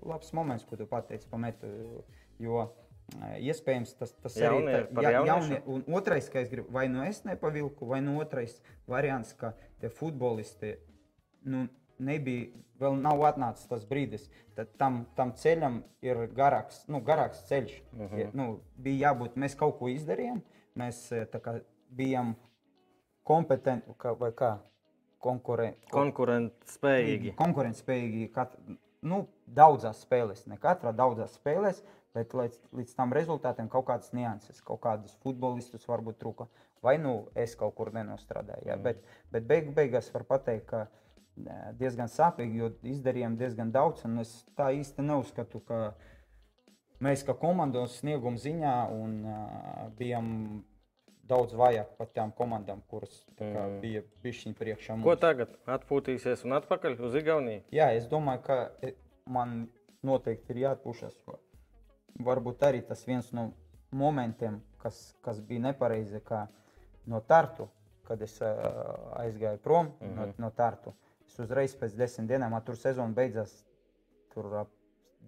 labs moments, ko tu pateici par metu. Jo Iespējams, tas, tas Jaunie, arī par ja, jaunie, un otrais, ka es gribu, vai nu es nepavilku, vai nu otrais variants, ka tie futbolisti nu, nebija, vēl nav atnācis tas brīdis. Tad tam, tam ceļam ir garāks, nu, garāks ceļš. Uh Mhm. -huh. nu, bija jābūt, mēs kaut ko izdarījām, mēs tā kā bijām kompetenti, vai kā, konkurenti. Konkurentspējīgi. konkurētspējīgi kat, nu, daudzās spēlēs, ne katrā daudzās spēlēs, bet līdz, līdz tam rezultātam kaut kādas nianses, kaut kādus futbolistus varbūt trūka. Vai nu es kaut kur nenostrādāju. Ja? Bet, bet beig, beigās var pateikt, ka eh, diezgan sāpīgi, jo izdarījām diezgan daudz. Es tā īsti neuzskatu, ka mēs kā komandos snieguma ziņā un, uh, bijām daudz vājāk par tām komandām, kuras kā, Mm. bija bijušas priekšā. Ko mums. tagad? Atpūtīsies un atpakaļ uz Igauniju? Jā, es domāju, ka e, man noteikti ir jāatpūšas. Varbūt arī tas viens no momentiem, kas, kas bija nepareizi, kā no Tartu, kad es uh, aizgāju prom mm -hmm. no, no Tartu. Es uzreiz pēc desmit dienām, tur sezona beidzās, tur ap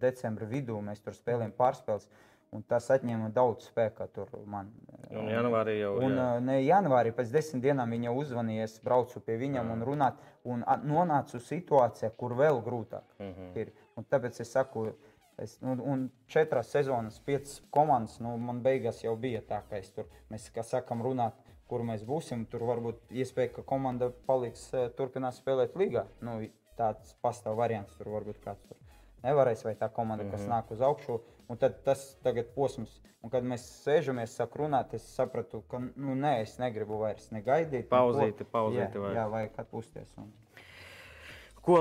decembra vidū mēs tur spēlējām pārspēles. Un tas atņēma daudz spēka. Tur man, Un janvārī jau Un, jā. ne janvārī, pēc desmit dienām viņa uzvanīja, es braucu pie viņam un runāju, un nonācu situācijā, kur vēl grūtāk Mhm. ir. Un tāpēc es saku, es, nu, un četras sezonas, piecas komandas, nu, man beigās jau bija tā, ka es tur, mēs, kā sakam, runāt, kur mēs būsim. Tur varbūt iespēja, ka komanda paliks, eh, turpinās spēlēt līgā. Nu, tāds pastāv variants, tur varbūt kāds tur nevarēs, vai tā komanda, kas nāk uz augšu. Un tad tas tagad posms, un kad mēs sēžamies, sāk runāt, es sapratu, ka, nu, nē, es negribu vairs negaidīt. neko. Pauzīti, pauzīti Jā, vajag. jā, vajag atpūsties. Un... Ko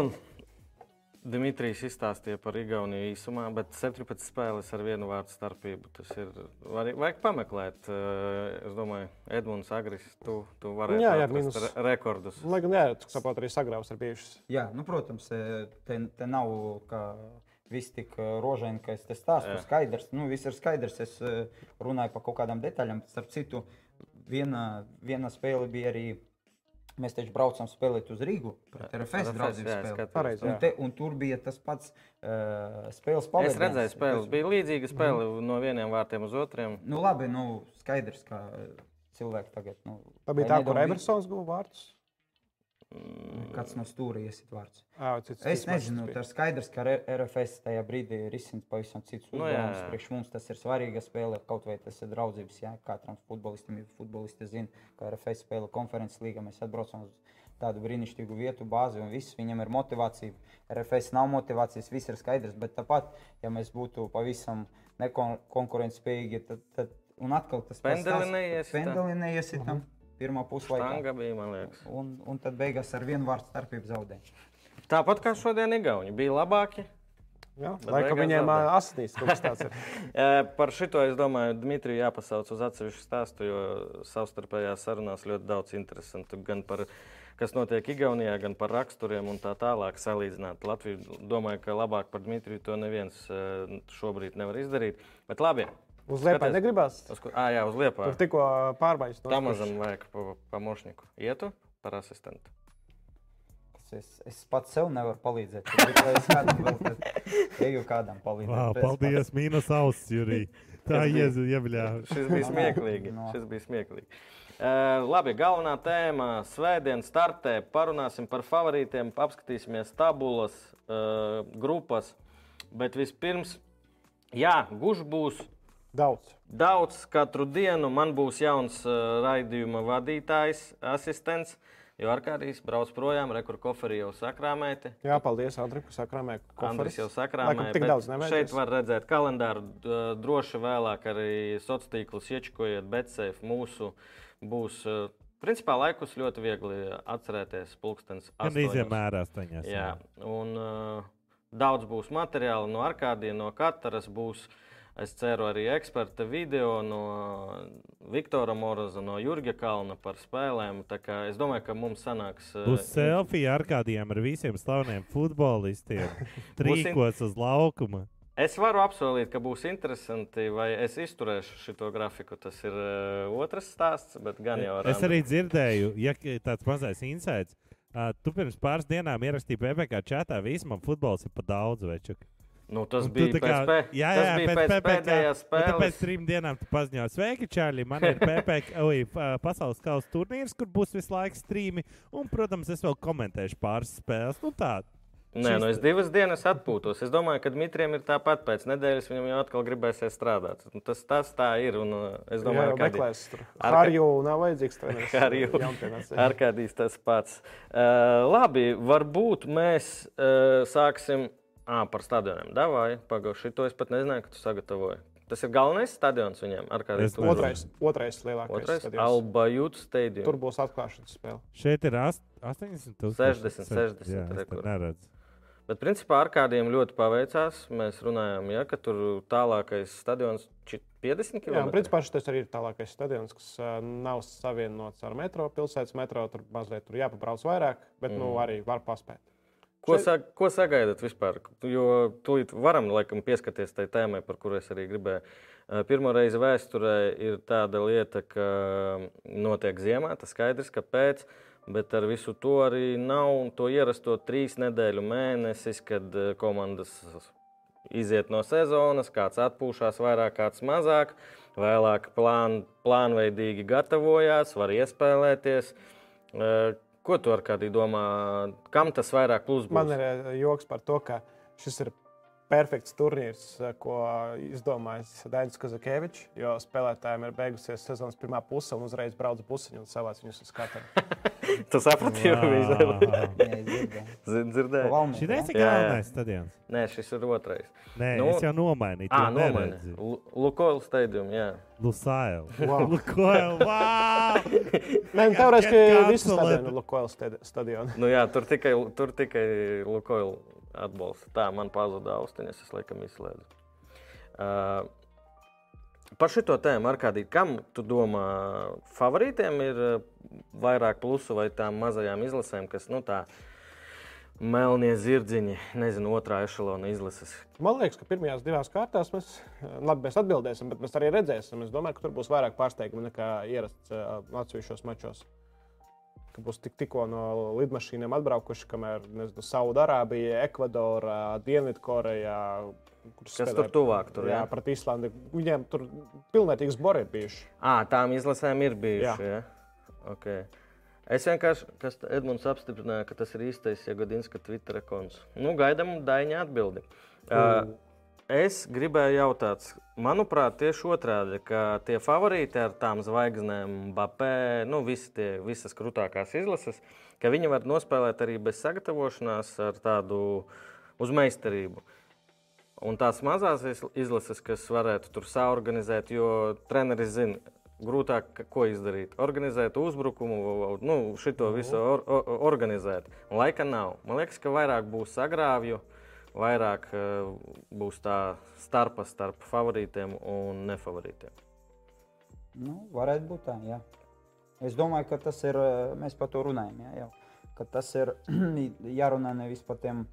Dimitrijs izstāstīja par Igauniju īsumā, bet 17 spēles ar vienu vārdu starpību. Tas ir. Var, vajag pameklēt. eh, Es domāju, Edmunds Agris, tu, tu varētu Jā, jā, re rekordus. Lai gan, jā, cik saprotu, arī sagrāvs ir bijušas. Jā, nu, protams, e, te, te nav ka viss tik e, rožaini, ka es te stāstu. Jā. Skaidrs, nu, viss ir skaidrs. Es runāju par kaut kādām detaļām. Starp citu, viena, viena spēle bija arī. Mēs taču braucam spēlēt uz Rīgu. Pret RFS skatījos. Pareizi, Un, te, un tur bija tas pats uh, spēles Es pavadījums. redzēju, spēles bija līdzīga spēle Mhm. no vieniem vārtiem uz otriem. Nu, labi, nu, skaidrs, ka cilvēki tagad. Nu, Tā bija tā, kur Emersons guva vārdus. Kāds no stūra iesit vārds. Ā, cits, Es cits nezinu, matčs tas ir skaidrs, ka RFS tajā brīdī risina pavisam citus Nu, uzdevumus. jā, jā. Priekš mums tas ir svarīga spēle, kaut vai tas ir draudzības. Jā, katram futbolistam ir futbolisti zina, ka RFS spēle konferences līgā. Mēs atbraucam uz tādu brīnišķīgu vietu, bāzi, un viss viņam ir motivācija. RFS nav motivācijas, viss ir skaidrs. Bet tāpat, ja mēs būtu pavisam nekonkurētspējīgi, tad, tad un atkal tas pats Pendeli stāsts. Pirmā puslaika. Tanga bija, man liekas. Un, un tad beigās ar vienu vārdu starpību zaudē. Tāpat kā šodien Igauni bija labāki. Jā, laikam viņiem asinīs kaut kas tāds ir. Par šito es domāju, Dmitriju jāpasauc uz atsevišķu stāstu, jo savstarpējās sarunās ļoti daudz interesantu gan par kas notiek Igaunijā, gan par raksturiem un tā tālāk salīdzināt. Latviju domāju, ka labāk par Dmitriju to neviens šobrīd nevar izdarīt. Bet labi, Uz liepā Skaties. negribās. uz, ā, jā, uz liepā. Tur tikko pārmaiņas Tam mazam vajag pa- pamošņiku. Ietu par asistentu. Es, es pats sev nevaru palīdzēt. tad Tikai es kādam palīdzēt. Wow, paldies, mīnus auss, Jurī. Tā iezjebļā. Šis bija smieklīgi. No. Šis bija smieklīgi. Uh, labi, galvenā tēma - Svētdien startē. Parunāsim par favorītiem, apskatīsimies tabulas, uh, grupas. Bet vispirms, jā, guž būs Daudz. daudz katru dienu. Man būs jauns uh, raidījuma vadītājs, asistents. Jo Arkādijs brauc projām, rekur koferi jau sakrāmēti. Jā, paldies, Andri, ka sakrāmē. Andris jau Laikam sakrāmē. tik bet daudz nevajadzēs. Šeit var redzēt kalendāru. Droši vēlāk arī sociālos tīklus iečkojiet, bet safe mūsu būs. uh, Principā laikus ļoti viegli atcerēties. Pulkstenis Gan izjemērā staņās. Jā, un uh, daudz būs materiāla no Arkādijas, no katras būs. Es ceru, arī eksperta video no Viktora Moroza, no Jurga Kalna par spēlēm. Es domāju, ka mums sanāks. Uz selfiju ar kādiem ar visiem slaveniem futbolistiem. Trīkos uz laukuma. Es varu apsolīt, ka būs interesanti, vai es izturēšu šo grafiku. Tas ir uh, otrs stāsts, bet gan jau ar Es arī dzirdēju, ja tāds mazais insights. Uh, tu pirms pāris dienām ierakstīji PPC čatā, visam futbols ir pa daudz veču. Nu, tas Un bija tā kā- pēc, pē... jā, tas jā, bija pēc pēc, pēc pēdējās spēles. trim dienām tu paziņoji, sveiki, Čārli. Man ir PPC pasaules kausa turnīrs, kur būs visu laiku strīmi. Un, protams, es vēl komentēšu pāris spēles. Nu, tā. Nē, nu es divas dienas atpūtos. Es domāju, ka Dmitrijam ir tāpat pēc nedēļas. Viņam jau atkal gribēsies strādāt. Nu, Tas, tas tā ir. Un, uh, es Domāju, ka meklēs tur. Ar- Harju nav vajadzīgs treneris. Harju. jaunpienācējiem. Arkādijs tas pats. Uh, labi, varbūt mēs uh, sāksim à, par stadioniem. Davai, pagaidā, to es pat nezināju, ka tu sagatavoji. Tas ir galvenais stadions viņiem. Arkādijs Es nezinu. Otrais, otrais lielākais. Otrais stadions. Albajūts stadions. Tur būs atklāšanas spēle. Šeit ir ast- 80, 60, 60 Jā, es rekords. pat neredzu. Bet, principā, ar kādiem ļoti paveicās. Mēs runājām, ja, ka tur tālākais stadions ir 50 km. Jā, principā šis arī ir tālākais stadions, kas uh, nav savienots ar metro. Pilsētas metro tur mazliet tur jāpabrauc vairāk, bet mm. nu, arī var paspēt. Ko, sa, ko sagaidat vispār? Jo tūlīt varam laikam pieskarties tai tēmai, par kuru es arī gribēju. Pirmo reizi vēsturē ir tāda lieta, ka notiek ziemā, tas skaidrs, kāpēc. Bet ar visu to arī nav to ierasto trīs nedēļu mēnesis, kad komandas iziet no sezonas, kāds atpūšas vairāk, kāds mazāk. Vēlāk plān, plānveidīgi gatavojās, var iespēlēties. Eh, Ko tu ar kādu domā? Kam tas vairāk plus būs? Man ir uh, joks par to, ka šis ir perfekts turnīrs, uh, ko izdomājis Dainis Kazakevičs. Jo spēlētājiem ir beigusies sezonas pirmā puse un uzreiz brauc busiņu un savāc viņus uz skatu. Tu saprati, jau bija dzirdēju. Šī ir jā. galvenais stadions. Nē, šis ir otrais. Nē, Nu, es jau nomainīju. Ah, neredzu. Lu- Lukoil stadium, jā. Lusail. Wow. Lukoil, wow! Nē, nu, Get visi cancelled. stadioni ir Lukoil stadioni. Nu, jā tur tikai, tur tikai Lukoil atbalsta. Tā man pazuda austiņas, es laikam izslēdzu. Uh, Par šo tēmu, ar kādiem, kam tu domā, favorītiem ir uh, vairāk plusu vai tām mazajām izlasēm, kas, nu, tā melnie zirdziņi, nezinu, otrā ešalona izlases. Man liekas, ka pirmajās divās kārtās mēs, labi, mēs atbildēsim, bet mēs arī redzēsim. Es domāju, ka tur būs vairāk pārsteigumu nekā ierasts uh, atsevišķos mačos. Ka būs tik, tikko no lidmašīnām atbraukuši, kamēr nezinu, Saudārābija, Ekvadora, Dienvidkoreja. Kas tur tuvāk, tur, jā, jā? pret Islandi. Viņiem tur pilnīgs bori ir bijuši. À, tām izlasēm ir bijuši. Ja? Okay. Es vienkārši, kas Edmunds apstiprināja, ka tas ir īstais Jagodinska Twitter konts. Nu, gaidām Daņa atbildi. Uh, es gribēju jautāt, manuprāt, tieši otrādi, ka tie favorīti ar tām zvaigznēm, Bapē, nu, visi tie, visas krūtākās izlases, ka viņi var nospēlēt arī bez sagatavošanās ar tādu uz meistarību. Un tās mazās iz- izlases, kas varētu tur saorganizēt, jo treneris zina, grūtāk ko izdarīt. Organizēt uzbrukumu, nu, šito visu or, or, organizēt. Laika nav. Man liekas, ka vairāk būs sagrāvju, vairāk uh, būs tā starpa starp favorītiem un nefavorītiem. Nu, varētu būt tā, jā. Es domāju, ka tas ir, eh, mēs par to runājam, jā, jau, ka tas ir jārunā nevis par tiem,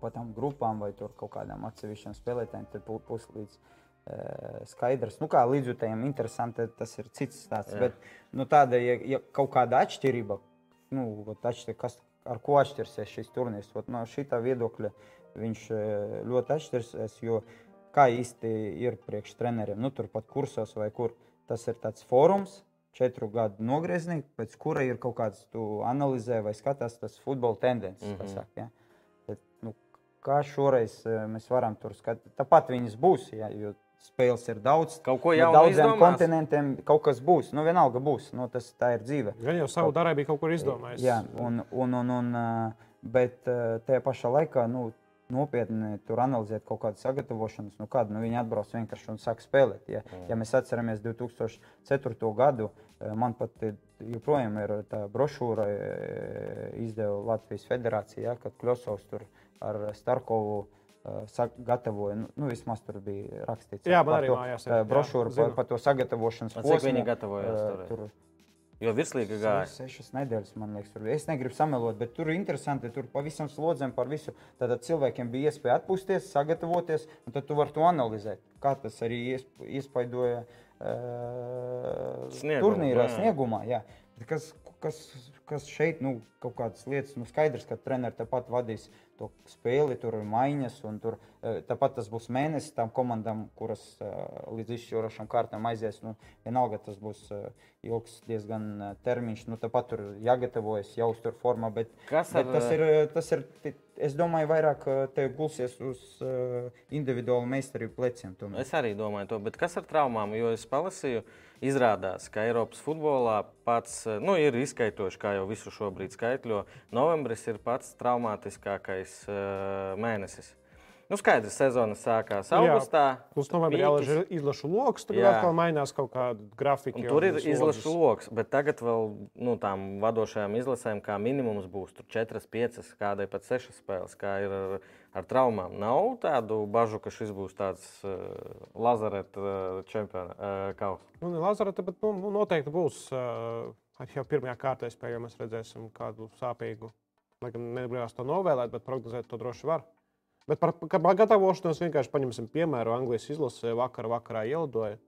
par tām grupām vai tur kaut kādām atsevišķām spēlētājiem, tad būs līdz eh, skaidrs. Nu, kā līdzjutējiem interesanti, tas ir cits stāsts. Jā. Bet nu, tāda, ja, ja kaut kāda atšķirība, nu, vat atšķir, kas, ar ko atšķirsies šis turnīrs, vat no šī viedokļa viņš eh, ļoti atšķirsies. Jo kā īsti ir priekš treneriem, nu, turpat kursos vai kur. Tas ir tāds fórums, četru gadu nogriezni, pēc kura ir kaut kāds, tu analizē vai skatās tas futbola tendences. Mm. -hmm. saka, ja? Bet, nu, kā šoreiz eh, mēs varam tur skatīties? Tāpat viņas būs, ja, jo spēles ir daudz. Kaut ko No jaunu daudziem izdomās? kontinentiem kaut kas būs. Nu, vienalga būs. Nu, tas, tā ir dzīve. Gan jau Saudārābija kaut kur izdomājusi. Jā, un, un, un, un, bet tajā pašā laikā nu, nopietni tur analizēt kaut kādu sagatavošanos, nu, kādu nu, viņi atbrauc vienkārši un sāk spēlēt. Ja, ja mēs atceramies 2004. gadu, man pat joprojām ir tā brošūra, izdeva Latvijas federācija, ja, kad Kļosovs tur ar Starkovu. Ā, sak- Gatavoja, nu, vismaz tur bija rakstīts. Jā, man par arī to, mājās jā, Brošūra par, par to sagatavošanas A, cik posmu. viņi gatavojās toreiz? tur Jo virslīga gāja. Sešas, nedēļas, man liekas, tur. Es negribu samelot, bet tur ir interesanti. Tur pavisam slodzēm par visu. Tad cilvēkiem bija iespēja atpūsties, sagatavoties, un tad tu vari to analizēt. Kā tas arī iesp- iespaidoja uh, turnīrā jā. sniegumā. Jā. Kas, kas, kas šeit, nu, kaut kādas lietas, nu, skaidrs, ka treneris tāpat vadīs to spēli, tur ir maiņas, un tur eh, tāpat tas būs mēnesis tām komandām, kuras eh, līdz izšķirošām kārtām aizies. Nu, vienalga tas būs eh, ilgs diezgan termiņš, nu, tāpat tur jāgatavojas, jāuztur formā, bet, Kas bet ar- tas ir, tas ir, es domāju, vairāk te gulsies uz uh, individuālu meistarību pleciem. tomēr. Es arī domāju, to, bet kas ar traumām? Jo es palasīju, izrādās, ka Eiropas futbolā pats eh, nu, ir izskaitoši, kā jau visu šobrīd skaitļo. Novembris ir pats traumātiskākais uh, mēnesis. Nu, skaidrs, sezona sākās Jā. augustā. Plus novembrī pīķis. jālaiž izlašu lokus, tur Jā. atkal mainās kaut kāda grafika. Un tur ir izlašu lokus, bet tagad vēl nu, tām vadošajām izlasēm, kā minimums būs 4, 5, kādai pat 6 spēles, kā ir ar, ar traumām. Nav tādu bažu, ka šis būs tāds uh, lazareta uh, čempiona uh, kausa. Nu, ne Lazareta, bet nu, nu, noteikti būs. Uh, jau pirmajā kārtā spējā mēs redzēsim kādu sāpīgu. Lai gan negribās to novēlēt, bet prognozēt to droši var. Bet par, par gatavošanos vienkārši paņemsim piemēru. Anglijas izlase vakar, vakarā ielidoja.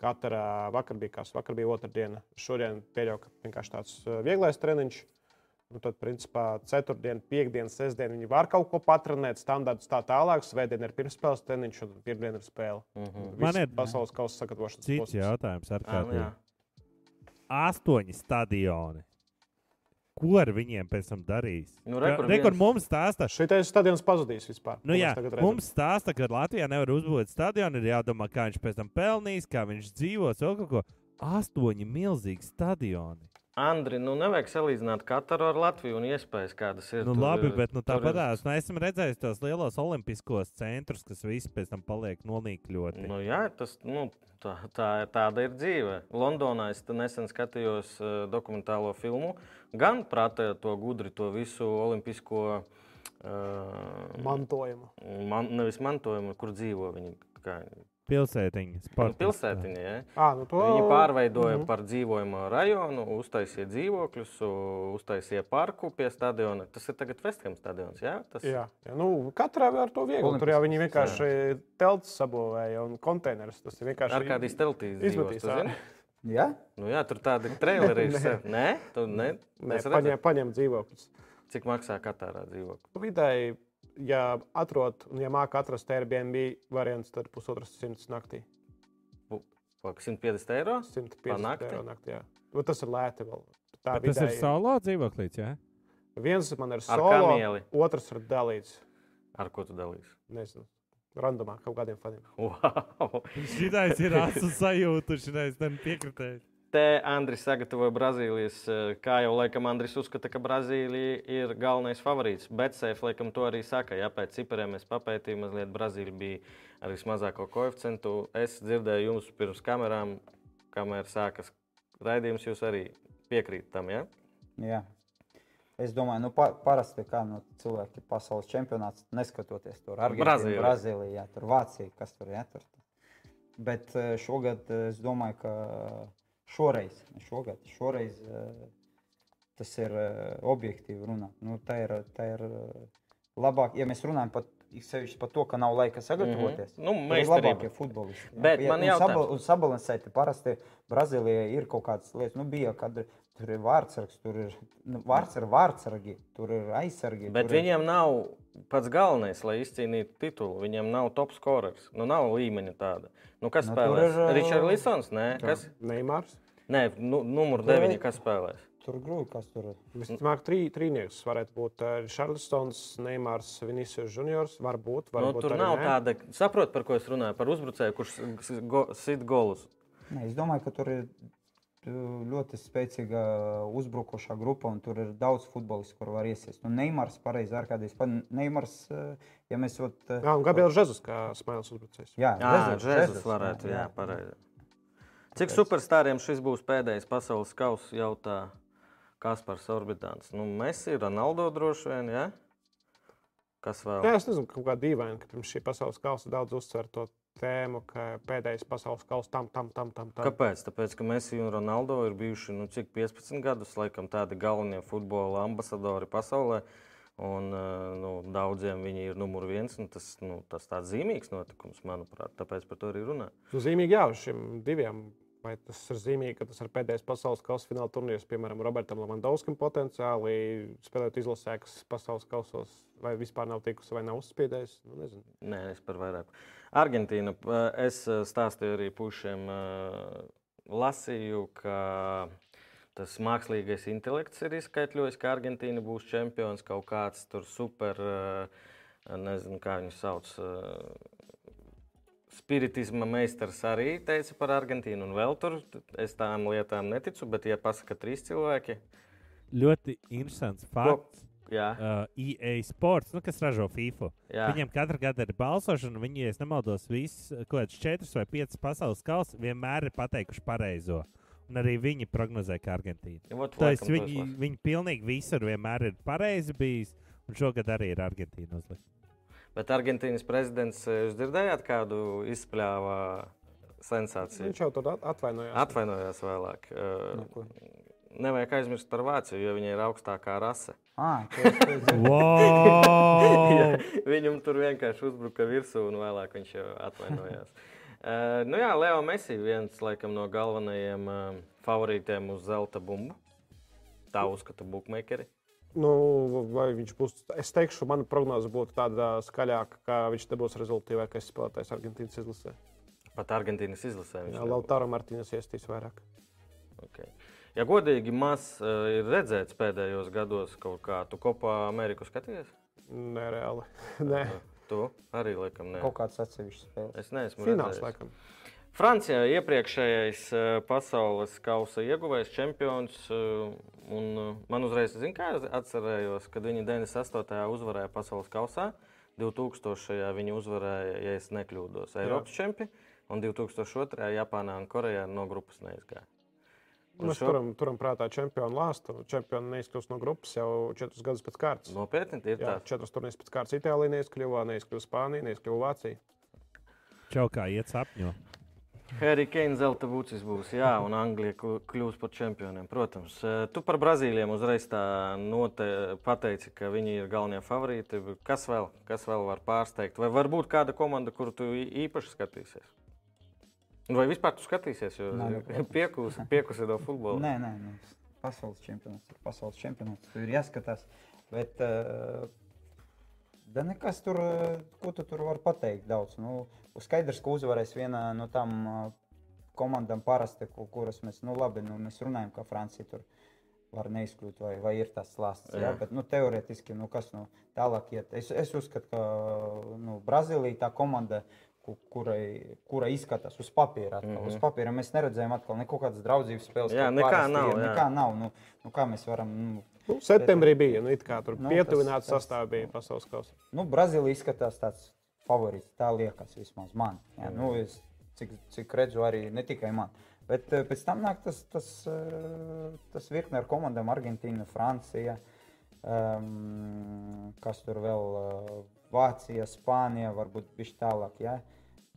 Katrā vakar bija kas, vakar bija otrdiena. Šodien pieļauju, ka vienkārši tāds vieglais treniņš. Nu, tad, principā, ceturtdiena, piekdiena, sestdiena viņi var kaut ko patrenēt, standarts tā tālāk. Svētdiena ir pirmspēles treniņš, un pirmdiena ir spēle. Mm -hmm. Man ir pasaules kausa sagatavošanas cits posms. jautājums. Ar kādu nu jā. astoņi stadioni. Ko ar viņiem pēc tam darīs? Nu, re, kur Re, viens- mums stāsta, Šitais stadions pazudīs vispār. Nu, jā, mums stāsta, ka Latvijā nevar uzbūvēt stadionu. Ir jādomā, kā viņš pēc tam pelnīs, kā viņš dzīvos. vēl kaut ko. Astoņi milzīgi stadioni. Andri, nu nevajag salīdzināt Kataru ar Latviju un iespējas, kādas ir. Nu, Tur labi, ir- bet nu, tāpat nu, esmu redzējis tos lielos olimpiskos centrus, kas visi pēc tam paliek nonīkļoti. Nu, jā, tas, nu, tā, tā, tāda ir dzīve. Londonā es nesen skatījos uh, dokumentālo filmu. Gan prātā to gudri, to visu olimpisko uh, mantojumu. man, nevis mantojumu, kur dzīvo viņi. Kā, Pilsētiņa, sporta pilsētiņa, ja? À, nu to... Viņi pārveidoja mm Mhm. -hmm. par dzīvojamu rajonu, uztaisīja dzīvokļus, uztaisīja parku pie stadiona. Tas ir tagad Vestham stadions. Jā, tas Jā, jā nu, katrā var to viegli. Tur jau viņi vienkārši telts sabūvēja un konteinerus. Tas ir vienkārši ar kādīs teltīs izmetīs Ja? Nu, jā, tur tādi traileri ir. sev. Nē, tu ne. Nē, Es paņem, paņem dzīvokļus. cik maksā Katārā dzīvoklis. Vidēji, ja atrod un ja māca atrast Airbnb variants, tad pusotras simts naktī. Lāk, 150 eiro. 150 nakti? eiro naktī. Jā. Nu, tas ir lēti vēl. Tā Bet tas ir vidēji- solo dzīvoklis. Ja? Viens man ir solo, otrs ir dalīts. Ar ko tu dalīsi? Nezinu, randomā kaut kādiem faniem. Wow. Šitais ir asu sajūta, šitais tam piekritējis. Te Andris sagatavoja Brazīlijas, kā jau laikam Andris uzskata, ka Brazīlija ir galvenais favorīts. Bet Seif laikam to arī saka. Ja pēc cipariem mēs papētījām, mazliet Brazīlija bija ar vismazāko koeficientu. Es dzirdēju jums pirms kamerām, kamēr sākas raidījums, jūs arī piekrītat tam. Ja? Jā. Es domāju, nu, pa, parasti kā nu, cilvēki pasaules čempionāts, neskatoties tur Argentīnu. Brazīliju, jā, tur Vācija, kas tur ir. Bet eh, šogad eh, es domāju, ka šoreiz, šogad, šoreiz eh, tas ir objektīvi runāt. Nu, tā ir, tā ir labāk, ja mēs runājam pat, sevišķi par to, ka nav laika sagatavoties. Mhm. Nu, Tur ir meistarība. labākie futbolisti. jā. Bet Ja- man un jautājums. saba- Un sabalansēti parasti Brazīlijai ir kaut kādas lietas. Nu, bija, kad tur ir vārdsargs, tur ir nu, vārds ar vārdsargi, tur ir aizsargi. Bet tur ir- viņiem nav pats galvenais, lai izcīnītu titulu. Viņiem nav top scorers. Nu, nav līmeņa tāda. Nu, kas Nu, nu, tur spēlēs? ir, Ričards Lisons? Nē, kas? Neimārs. Nē, nu, numur Tur 9. ir- Kas spēlēs? Tur grūti, kas tur ir. Visticamāk, trī, trīnieks varētu būt Šarlsons, Neimārs, Vinicius Juniors. Varbūt, Nu, varbūt tur arī nav nē. tāda, saprot, par ko es runāju. Par uzbrucēju, kurš sit golus. Nē, es domāju, ka tur ir ļoti spēcīga uzbrukošā grupa, un tur ir daudz futbolistu, kur var iesiest. Nu, Neimārs pareizi ar kādreiz. Neimārs, uh, ja mēs ot, uh, Jā, un Gabriels Žezus, kā smailes uzbrucējs. jā, Jā, Žezus, Žezus, varētu, jā, pareizi. Cik superstariem šis būs pēdējais pasaules kausa, jautā Kaspars Orbitāns. Nu, Messi, Ronaldo droši vien, jā? Kas vēl? Jā, es nezinu, kaut kā dīvaini, ka pirms šī pasaules kausa daudz uzsver to tēmu, ka pēdējais pasaules kausa tam, tam, tam, tam. tam. Kāpēc? Tāpēc, ka Messi un Ronaldo ir bijuši nu, cik 15 gadus, laikam, tādi galvenie futbola ambasadori pasaulē. Un, eh, nu, daudziem viņi ir numur viens. Tas, nu, tas tāds zīmīgs notikums, manuprāt. Tāpēc par to arī runā. Nu, zīmīgi, jā, uz šiem diviem Vai tas ir zīmīgi, ka tas ir pēdējais pasaules kausa fināla turnīrs, piemēram, Robertam Lavandovskim potenciāli spēlēt izlasē, kas pasaules kausos vai vispār nav tikusi vai nav uzspiedējis? Nu, nezinu. Nē, es par vairāk. Argentīna. eh, Es eh, stāstīju arī pušiem, eh, lasīju, ka tas mākslīgais intelekts ir izskaidrojis, ka Argentīna būs čempions kaut kāds tur super, nezinu, kā viņu sauc. Spiritisma meistars arī teica par Argentīnu, un vēl tur es tām lietām neticu, bet, ja pasaka trīs cilvēki, Ļoti interesants fakts. jā, Uh, EA Sports, nu, kas ražo FIFA. jā. Viņiem katru gadu ir balsošana, un viņi, ja es nemaldos, visas kaut kādas četras vai piecas pasaules kausa vienmēr ir pateikuši pareizo. Un arī viņi prognozē, ka Argentīna. Tā laikam, viņi, viņi pilnīgi visur vienmēr ir pareizi bijis, un šogad arī ir Argentīna uzlikta. Bet Argentīnas prezidents, eh, jūs dzirdējāt, kādu izspļāva sensāciju? Viņš jau tur at- atvainojās. Atvainojās vēlāk. Ko? Nevajag aizmirst par Vāciju, jo viņa ir augstākā rase. Ah. Wow! Viņam tur vienkārši uzbruka virsū, un vēlāk viņš jau atvainojās. Uh, nu jā, Leo Messi viens laikam, no galvenajiem uh, favorītiem uz zelta bumbu. Tā uzskata bookmakeri. Nu, vai viņš būs? Es teikšu, mana prognoze būtu tāda skaļāka, ka viņš nebūs rezultātīvākais spēlētājs Argentīnas izlasē. Pat Argentīnas izlasē. viņš Jā. Lautaro Martīnas iestīs vairāk. Okay. Ja godīgi, maz uh, ir redzēts pēdējos gados kaut kā, tu kopā Ameriku skaties? Nereāli. Nē, Tu arī laikam ne. Kaut kāds atsevišķs spēles. Es neesmu fināls redzējis. laikam. Francijā iepriekšējais eh, pasaules kausa ieguvējs, čempions. eh, un, Man uzreiz, zin, kā atcerējos, kad viņi 98. uzvarēja pasaules kausā. 2000. viņi uzvarēja, ja es nekļūdos, Eiropas čempionu. Un 2002. Japānā un Korejā no grupas neizgāja. Un Mēs šo- turam, turam prātā čempionu lāstu. Čempioni neizkļūst no grupas jau četrus gadus pēc kārtas. Nopietni, ir Jā, tā. četras turnīras pēc kārtas Itālijā neizkļuva, neizkļuva Spānija, neizkļuva Vācija. Čau, kā iet sapņo. Harry Kane zelta būcis būs, jā, un Anglija kļūs par čempioniem. Protams, Eh, tu par Brazīlijiem uzreiz tā note, pateici, ka viņi ir galvenie favorīti. Kas vēl, kas vēl var pārsteigt? Vai varbūt kāda komanda, kuru tu īpaši skatīsies? Vai vispār tu skatīsies? Jo Nē, nu, protams. piekus, piekusi no futbola. Nē, nē, nu, pasaules čempionāts ir pasaules čempionāts. Tur ir jāskatās. Bet, uh, da nekas tur, eh, ko tu tur vari pateikt daudz. Nu, skaidrs, ka uzvarēs viena no tām uh, komandām parasti, ku- kuras mēs, nu labi, nu, mēs runājam, ka Francija tur var neizkļūt, vai, vai ir tas slāsts. Jā. Jā. Bet, nu, teorētiski, nu, kas nu, tālāk iet. Es, es uzskatu, ka nu, Brazīlija tā komanda, ku- kurai, kurai izskatās uz papīra. Mm Mhm. -hmm. Uz papīra mēs neredzējām atkal neko kādas draudzības spēles. Jā, kā nekā parasti nav, jā. Nekā nav. Nu, nu, kā mēs varam. Nu, Nu, septembrī bija nu, it kā tur Nu, pietuvināts tas- tas- sastāvs, bija pasaules kausa. nu, Brazīlija izskatās tāds favorīts. Tā liekas vismaz man. Jā, nu, es, cik, cik redzu, arī ne tikai man. Bet eh, pēc tam nāk tas, tas, eh, tas virkne ar komandām Argentīna, Francija. Um, kas tur vēl? eh, Vācija, Spānija, varbūt viņš tālāk. Ja?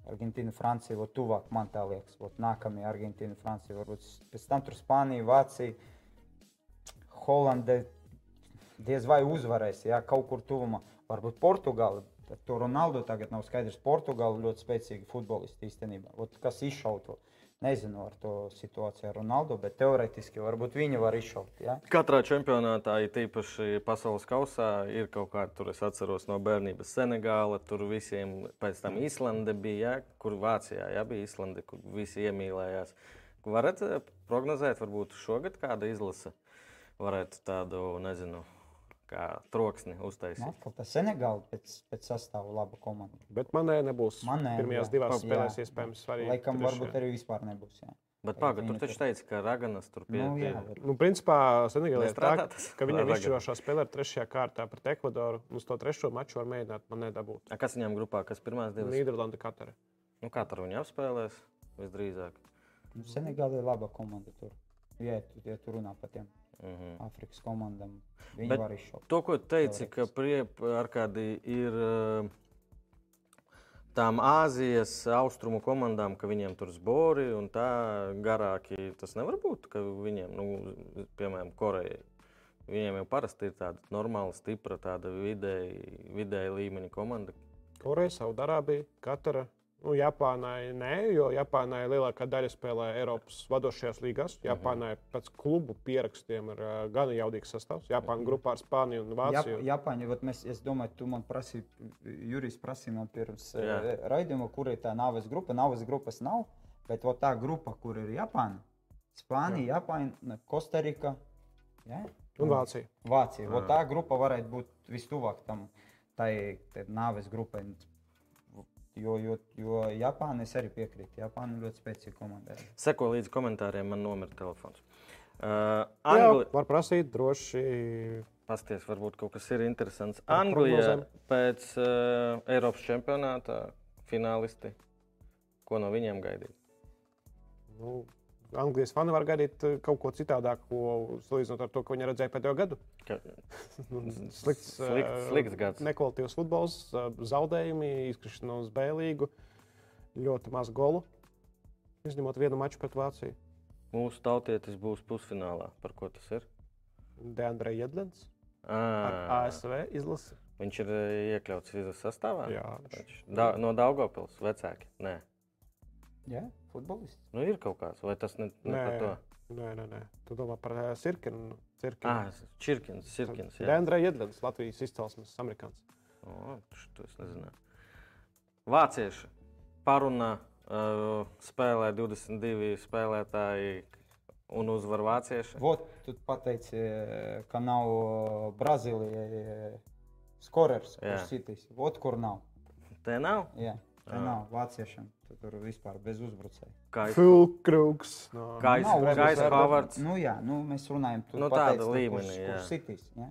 Argentīna, Francija, vot tuvāk man tā liekas. Vot nākamie Argentīna, Francija, varbūt pēc tam tur Spānija, Vācija, Holanda. Diez vai uzvarēs, ja kaut kur tuvumā. Varbūt Portugāla. bet Tur Ronaldo tagad nav skaidrs. Portugāla ļoti spēcīga futbolista īstenībā. Vot kas izšautu? Nezinu ar to situāciju ar Ronaldo, bet teorētiski varbūt viņi var izšaut. Ja? Katrā čempionātā, ir tīpaši pasaules kausā, ir kaut kāda, tur es atceros no bērnības Senegāla, tur visiem pēc tam Īslande bija, ja, kur Vācijā ja, bija Īslande, kur visi iemīlējās. Varat eh, prognozēt, varbūt šogad kāda izlase varētu tādu, nezinu, kā troksni Nu, uztaisīt. atkal tas Senegāla pēc, pēc sastāvā laba komanda. Bet manē nebūs. Manē, Pirmajās jā. divās Jā. spēlēs iespējams arī. Laikam trešajā. varbūt arī vispār nebūs. Jā. Bet pagaidi, tur taču teica, ka Raganas tur pie, Nu, pie... Nu, principā Senegālē ir tā, ka viņam izšķirošā spēlē ir trešajā kārtā pret Ekvadoru. Uz to trešo maču var mēģināt man nedabūt. A, kas viņam grupā, kas pirmās divas? Nīderlanda katara. Nu, Katra viņa apspēlēs visdrīzāk. Nu, Senegāla ir laba komanda tur. Ja, tu, ja tu runā par tiem Mhm. Afrikas komandām, viņi Bet- var izšaut. To, ko teici, ka priep, ar kādi ir eh, tām Āzijas austrumu komandām, ka viņiem tur zbori un tā garāki, tas nevar būt, ka viņiem, nu, piemēram, Korejai. Viņiem jau parasti ir tāda normāla, stipra, tāda vidēji, vidēji līmeņa komanda. Koreja, Saudārābija, Katara, Nu, Japānai nē, jo Japānai lielākā daļa spēlē Eiropas vadošajās līgās. Japānai pēc klubu pierakstiem ir uh, gan jaudīgs sastāvs. Japāna grupā ar Spāniju un Vāciju. Japāņi, vat mēs, es domāju, tu man prasīji, Jurijs prasīja man pirms Jā. raidījuma, kur ir tā nāves grupa. Nāves grupas nav, bet tā grupa, kur ir Japāna, Spānija, Japāna, Kostarika. Ja? Un Vācija. Vācija. Vot tā grupa varētu būt vistuvāk tam tai, tai nāves grupai. Jo, jo, jo Japāna es arī piekrītu. Japāna ir ļoti spēcīga komanda. Seko līdzi komentāriem, man nomira telefons. Uh, Jā, Angli... var prasīt droši. Pasties, varbūt kaut kas ir interesants. Par Anglijā prognozēm. pēc uh, Eiropas čempionāta finālisti. Ko no viņiem gaidīt? Nu, Anglijas fani var gaidīt eh, kaut ko citādāku, salīdzinot ar to, ko viņi redzēja pēdējo gadu. Nu, Slikts, Slikts- eh, slikts gads. Nekvalitīvs futbols, eh, zaudējumi, izkrišana uz B līgu, ļoti maz golu. Izņemot vienu maču pret Vāciju. Mūsu tautietis būs pusfinālā. Par ko tas ir? Deandre Jedlins ASV izlasi. viņš ir iekļauts izlases sastāvā. Jā, Viņš Da, no Daugopils vecāki. Nē, Ja? Futbolists. nu, ir kaut kāds, vai tas ne, ne Nē. par to? Nē, nē, nē. Tu domā par uh, Sirkinu. Ah, Čirkins, Sirkins. jā. Deandre Jedlins, Latvijas izcelsmes amerikānis. O, šo es nezināju. Vācieši parunā, uh, spēlē 22 spēlētāji un uzvar vācieši. Vot, tu pateici, eh, ka nav eh, Brazīlijai skorers, Jā. kurš sitīs. Vot, kur nav. Te nav. Jā, tā Jā. nav vāciešiem. Tu Tur vispār bez uzbrucēja. Kā Fulkrūks. No. Kais uzbrucējs. Havards. Nu, jā, nu, mēs runājam tu Nu, tur, līmenī, kurš, jā. sitīs. Ja?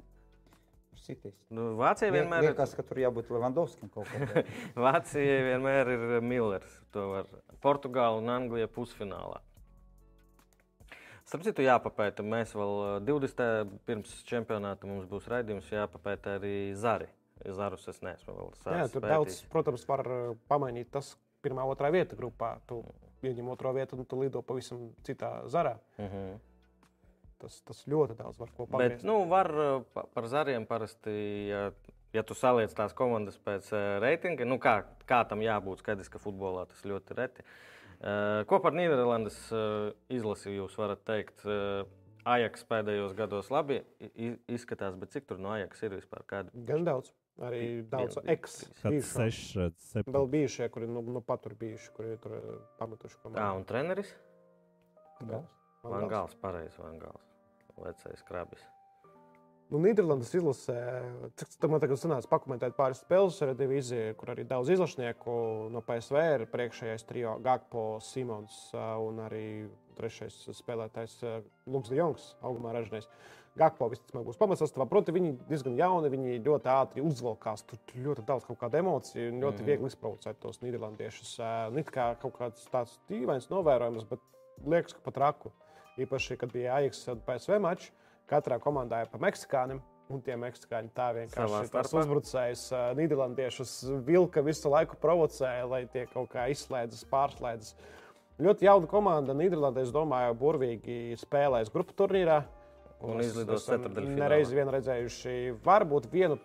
Sitīs. Nu, Vācija Vie- vienmēr ir. Liekas, ka tur jābūt Levandovskim kaut kādam. Vācija vienmēr ir Millers. To var Portugāla un Anglija pusfinālā. Starp citu, jāpapēta. Mēs vēl uh, 20. pirms čempionāta mums būs raidījums, jāpapēta arī Zari. Zarus es neesmu vēl Jā, sācis tur pētīt. daudz, protams, var uh, pamainīt tas pirmā, otrā vieta grupā. Tu ieņem otro vietu un tu lido pavisam citā zarā. Mhm. Tas, tas ļoti daudz var ko Bet, pagriezt. nu, var pa- par zariem parasti, ja, ja tu saliec tās komandas pēc uh, reitinga, nu, kā, kā tam jābūt, skaidrs, ka futbolā tas ļoti reti. Uh, ko par Nīderlandes uh, izlasi jūs varat teikt? Ajax pēdējos gados labi izskatās, bet cik tur no Ajax ir vispār? Kādi? Gan daudz. Arī daudz viens, eks. Kāds bijušo. seši, septiņi. Vēl bijušie, kuri nu, nu pat tur bijuši, kuri ir tur uh, pametuši Tā, komandu. un treneris? Gals. Van Van Gals. Gals, pareizi, Van Gals. Vecais krabis. Nu, Nīderlandes izlasē, cik tam man tagad sanāca pakomentēt pāris spēles ar divīziju, kur arī daudz izlašnieku no PSV ir priekšējais trio Gakpo, Simons ā, un arī trešais spēlētājs ā, Lukas Jungs, augumā ražinieks. Gakpo visticamāk būs pamatsastāvā. Proti, viņi diezgan jauni, viņi ļoti ātri uzvalkās. Tur ļoti daudz kaut kāda emocija un ļoti mm. viegli izprovocēt tos nīderlandiešus. It kā kaut kāds tāds dīvains novērojums, bet liekas, ka pat raku. Īpaši, kad bija Ajax un PSV mačs, katrā komandā ir pa meksikāniem. Un tie meksikāņi tā vienkārši uzbrucējus, ā, nīderlandiešus vilka visu laiku provocēja, lai tie kaut kā izslēdzas, pārslēdzas. Ļoti jauna komanda. Nīderlandē, es domāju, burvīgi spēlēs grupu turnīrā. Un izlidos esam ceturtdaļfinālā. Nereiz vien redzējuši, varbūt vienu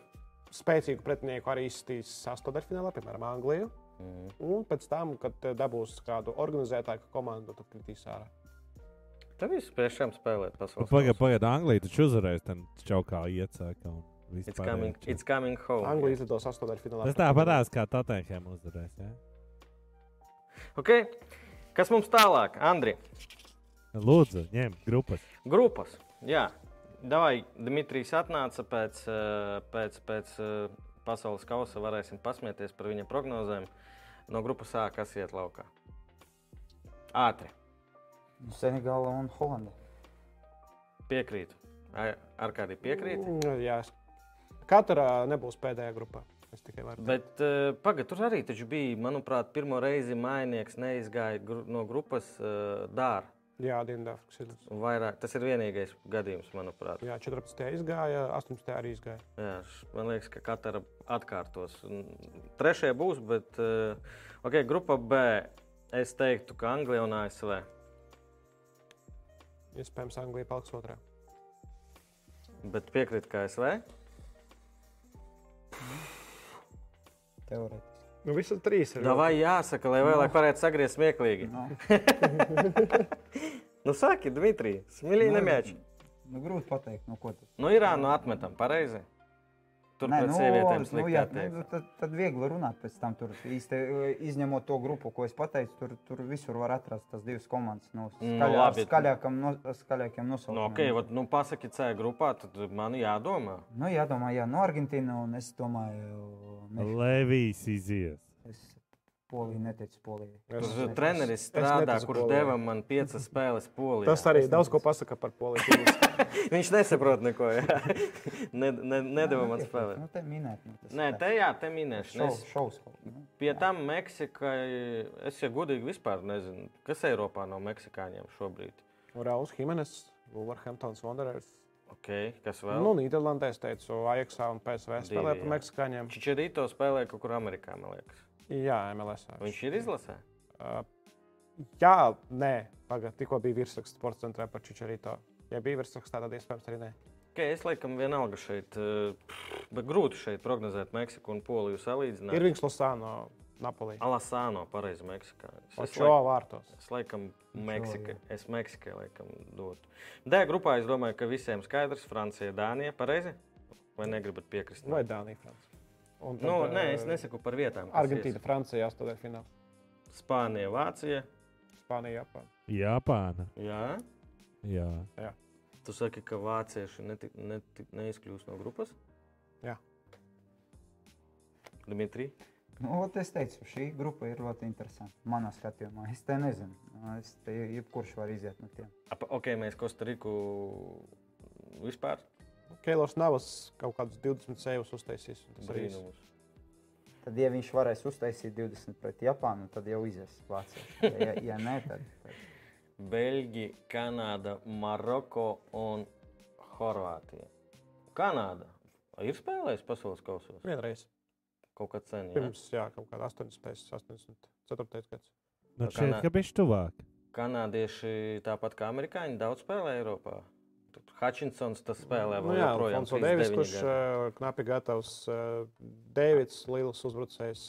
spēcīgu pretinieku arī izstīs sastāvdaļfinālā, piemēram, Angliju. Mhm. Un pēc tam, kad eh, dabūs kādu organizētāku komandu, tad kritīs ārā. Tev viss priekšām spēlēt pasaules. Pagaidā, kausu. pagaidi, Anglija taču uzvarēs, tad čaukā iecēka. It's coming, it's coming home. Anglija izlidos sastāvdaļfinālā. Tas tāpatās kā Tottenham uzvarēs. Ja? Okay. Kas mums tālāk? Andri, Lūdzu, ņem grupas. grupas. Jā, Davai, Dimitrijs atnāca pēc, eh, pēc, pēc eh, pasaules kausa. Varēsim pasmieties par viņa prognozēm. No grupas A, kas iet laukā? Ātri, Nu, Senegāla un Holanda. piekrītu. Ar, ar kādi piekrīt? Mm, Jā, es- katra nebūs pēdējā grupā. Es tikai varu. Bet uh, pagaidi, tur arī bija, manuprāt, pirmo reizi mainieks neizgāja gru, no grupas uh, dārza. Jā, Dienvidāfrikas izlases. Vairāk, tas ir vienīgais gadījums, manuprāt. Jā, 14. izgāja, 18. arī izgāja. Jā, man liekas, ka katra atkārtos. Trešie būs, bet uh, okay, grupa B. Es teiktu, ka Anglija un ASV. Iespējams, Anglija paliks otrā. Bet piekrīt, ka ASV. Teorētiski. Nu, visas trīs ir. Vai jāsaka, lai vēlāk varētu sagriezt smieklīgi? Nu, Nu, saki, Dmitri, smilīgi nemēķi. nu, grūti pateikt, nu, ko tas Nu, Irānu atmetam, pareizi. Tur sievietēm nu, slikti jā, attieksme. nu, tad, tad viegli runāt pēc tam. Tur īsti e, izņemot to grupu, ko es pateicu, tur, tur visur var atrast tās divas komandas. Nu, Nu, skaļā, labi. skaļākam, no, skaļākiem Nu, nosaukumiem. okay, vat, nu, pasaki, C grupā, tad man jādomā. Nu, jādomā, jā, no Argentīna, un es domāju, Meši- Levijs izies. es Poliju neticu Polijai. Es- Tur es- treneris es strādā, neticu kurš deva man piecas spēles polijā. Tas arī Es daudz ko neticu. pasaka par poliju. Viņš nesaprot neko. jā. ne, ne, nedeva man spēlēt. Nu, te minēt, nu, Nē, te jā, te minēšu. Es, kaut kā, nu. pie tam Meksikai, es jau godīgi vispār nezinu, kas Eiropā no meksikāņiem šobrīd. Rauls Himenes, Wolverhamptons Wanderers. Okay, kas vēl? Nu, Nīderlandē es teicu, Ajaxā un PSV spēlē par meksikāņiem. Čičerīto spēlē kaut kur Amerikā, man liekas. Jā, MLS. Viņš ir izlasē. Uh, jā, nē, pagaidi, tikko bija virsraksts sports centrā par Čičerīto. Ja bija virsraksts, tad iespējams arī nē. Okay, es laikam vienalga šeit, eh, bet grūti šeit prognozēt Meksiku un Poliju salīdzināt. Ir viņš Losāno, Napolī. Alasāno, pareizi Meksikā. Es, Očo laik, vārtos. es laikam Meksika, es Meksikai laikam dotu. D grupā es domāju, ka visiem skaidrs Francija, Dānija, pareizi? Vai negribat piekrist? Vai Dānija, Francija. Un tad, Nu, nē, es uh, nesaku par vietām. kas Argentīna, ies. Francija, astotnē finālā. Spānija, Vācija. Spānija, Japāna. Japāna. Jā. Jā. Tu saki, ka vācieši neti, neti, neizkļūst no grupas? Jā. Dmitri, Nu, ot es teicu, šī grupa ir ļoti interesanta. Manā skatījumā, es te nezinu. Es te jebkurš var iziet no tiem. Ap, ok, mēs Kostariku vispār Keilors Navas kaut kādus 20 sejus uztaisīs. Tas arī brīnumus. Tad, ja viņš varēs uztaisīt 20 pret Japānu, tad jau izies Vācija. Ja, ja nē, tad, tad Beļģija, Kanāda, Maroko un Horvātija. Kanāda ir spēlējusi pasaules kausos Vienreiz. kaut kad sen. Jā? Pirms, jā, kaut kāda 80, 84 gads. Nu, No šeit, ka bišķi tuvāk. Kanādieši tāpat kā amerikāņi daudz spēlē Eiropā. Hutchinsons tas spēlē Nu, vēl jā, joprojām. Fonso Deivis, 39 kurš uh, knapi gatavs, uh, Deivids, liels uzbrucējs.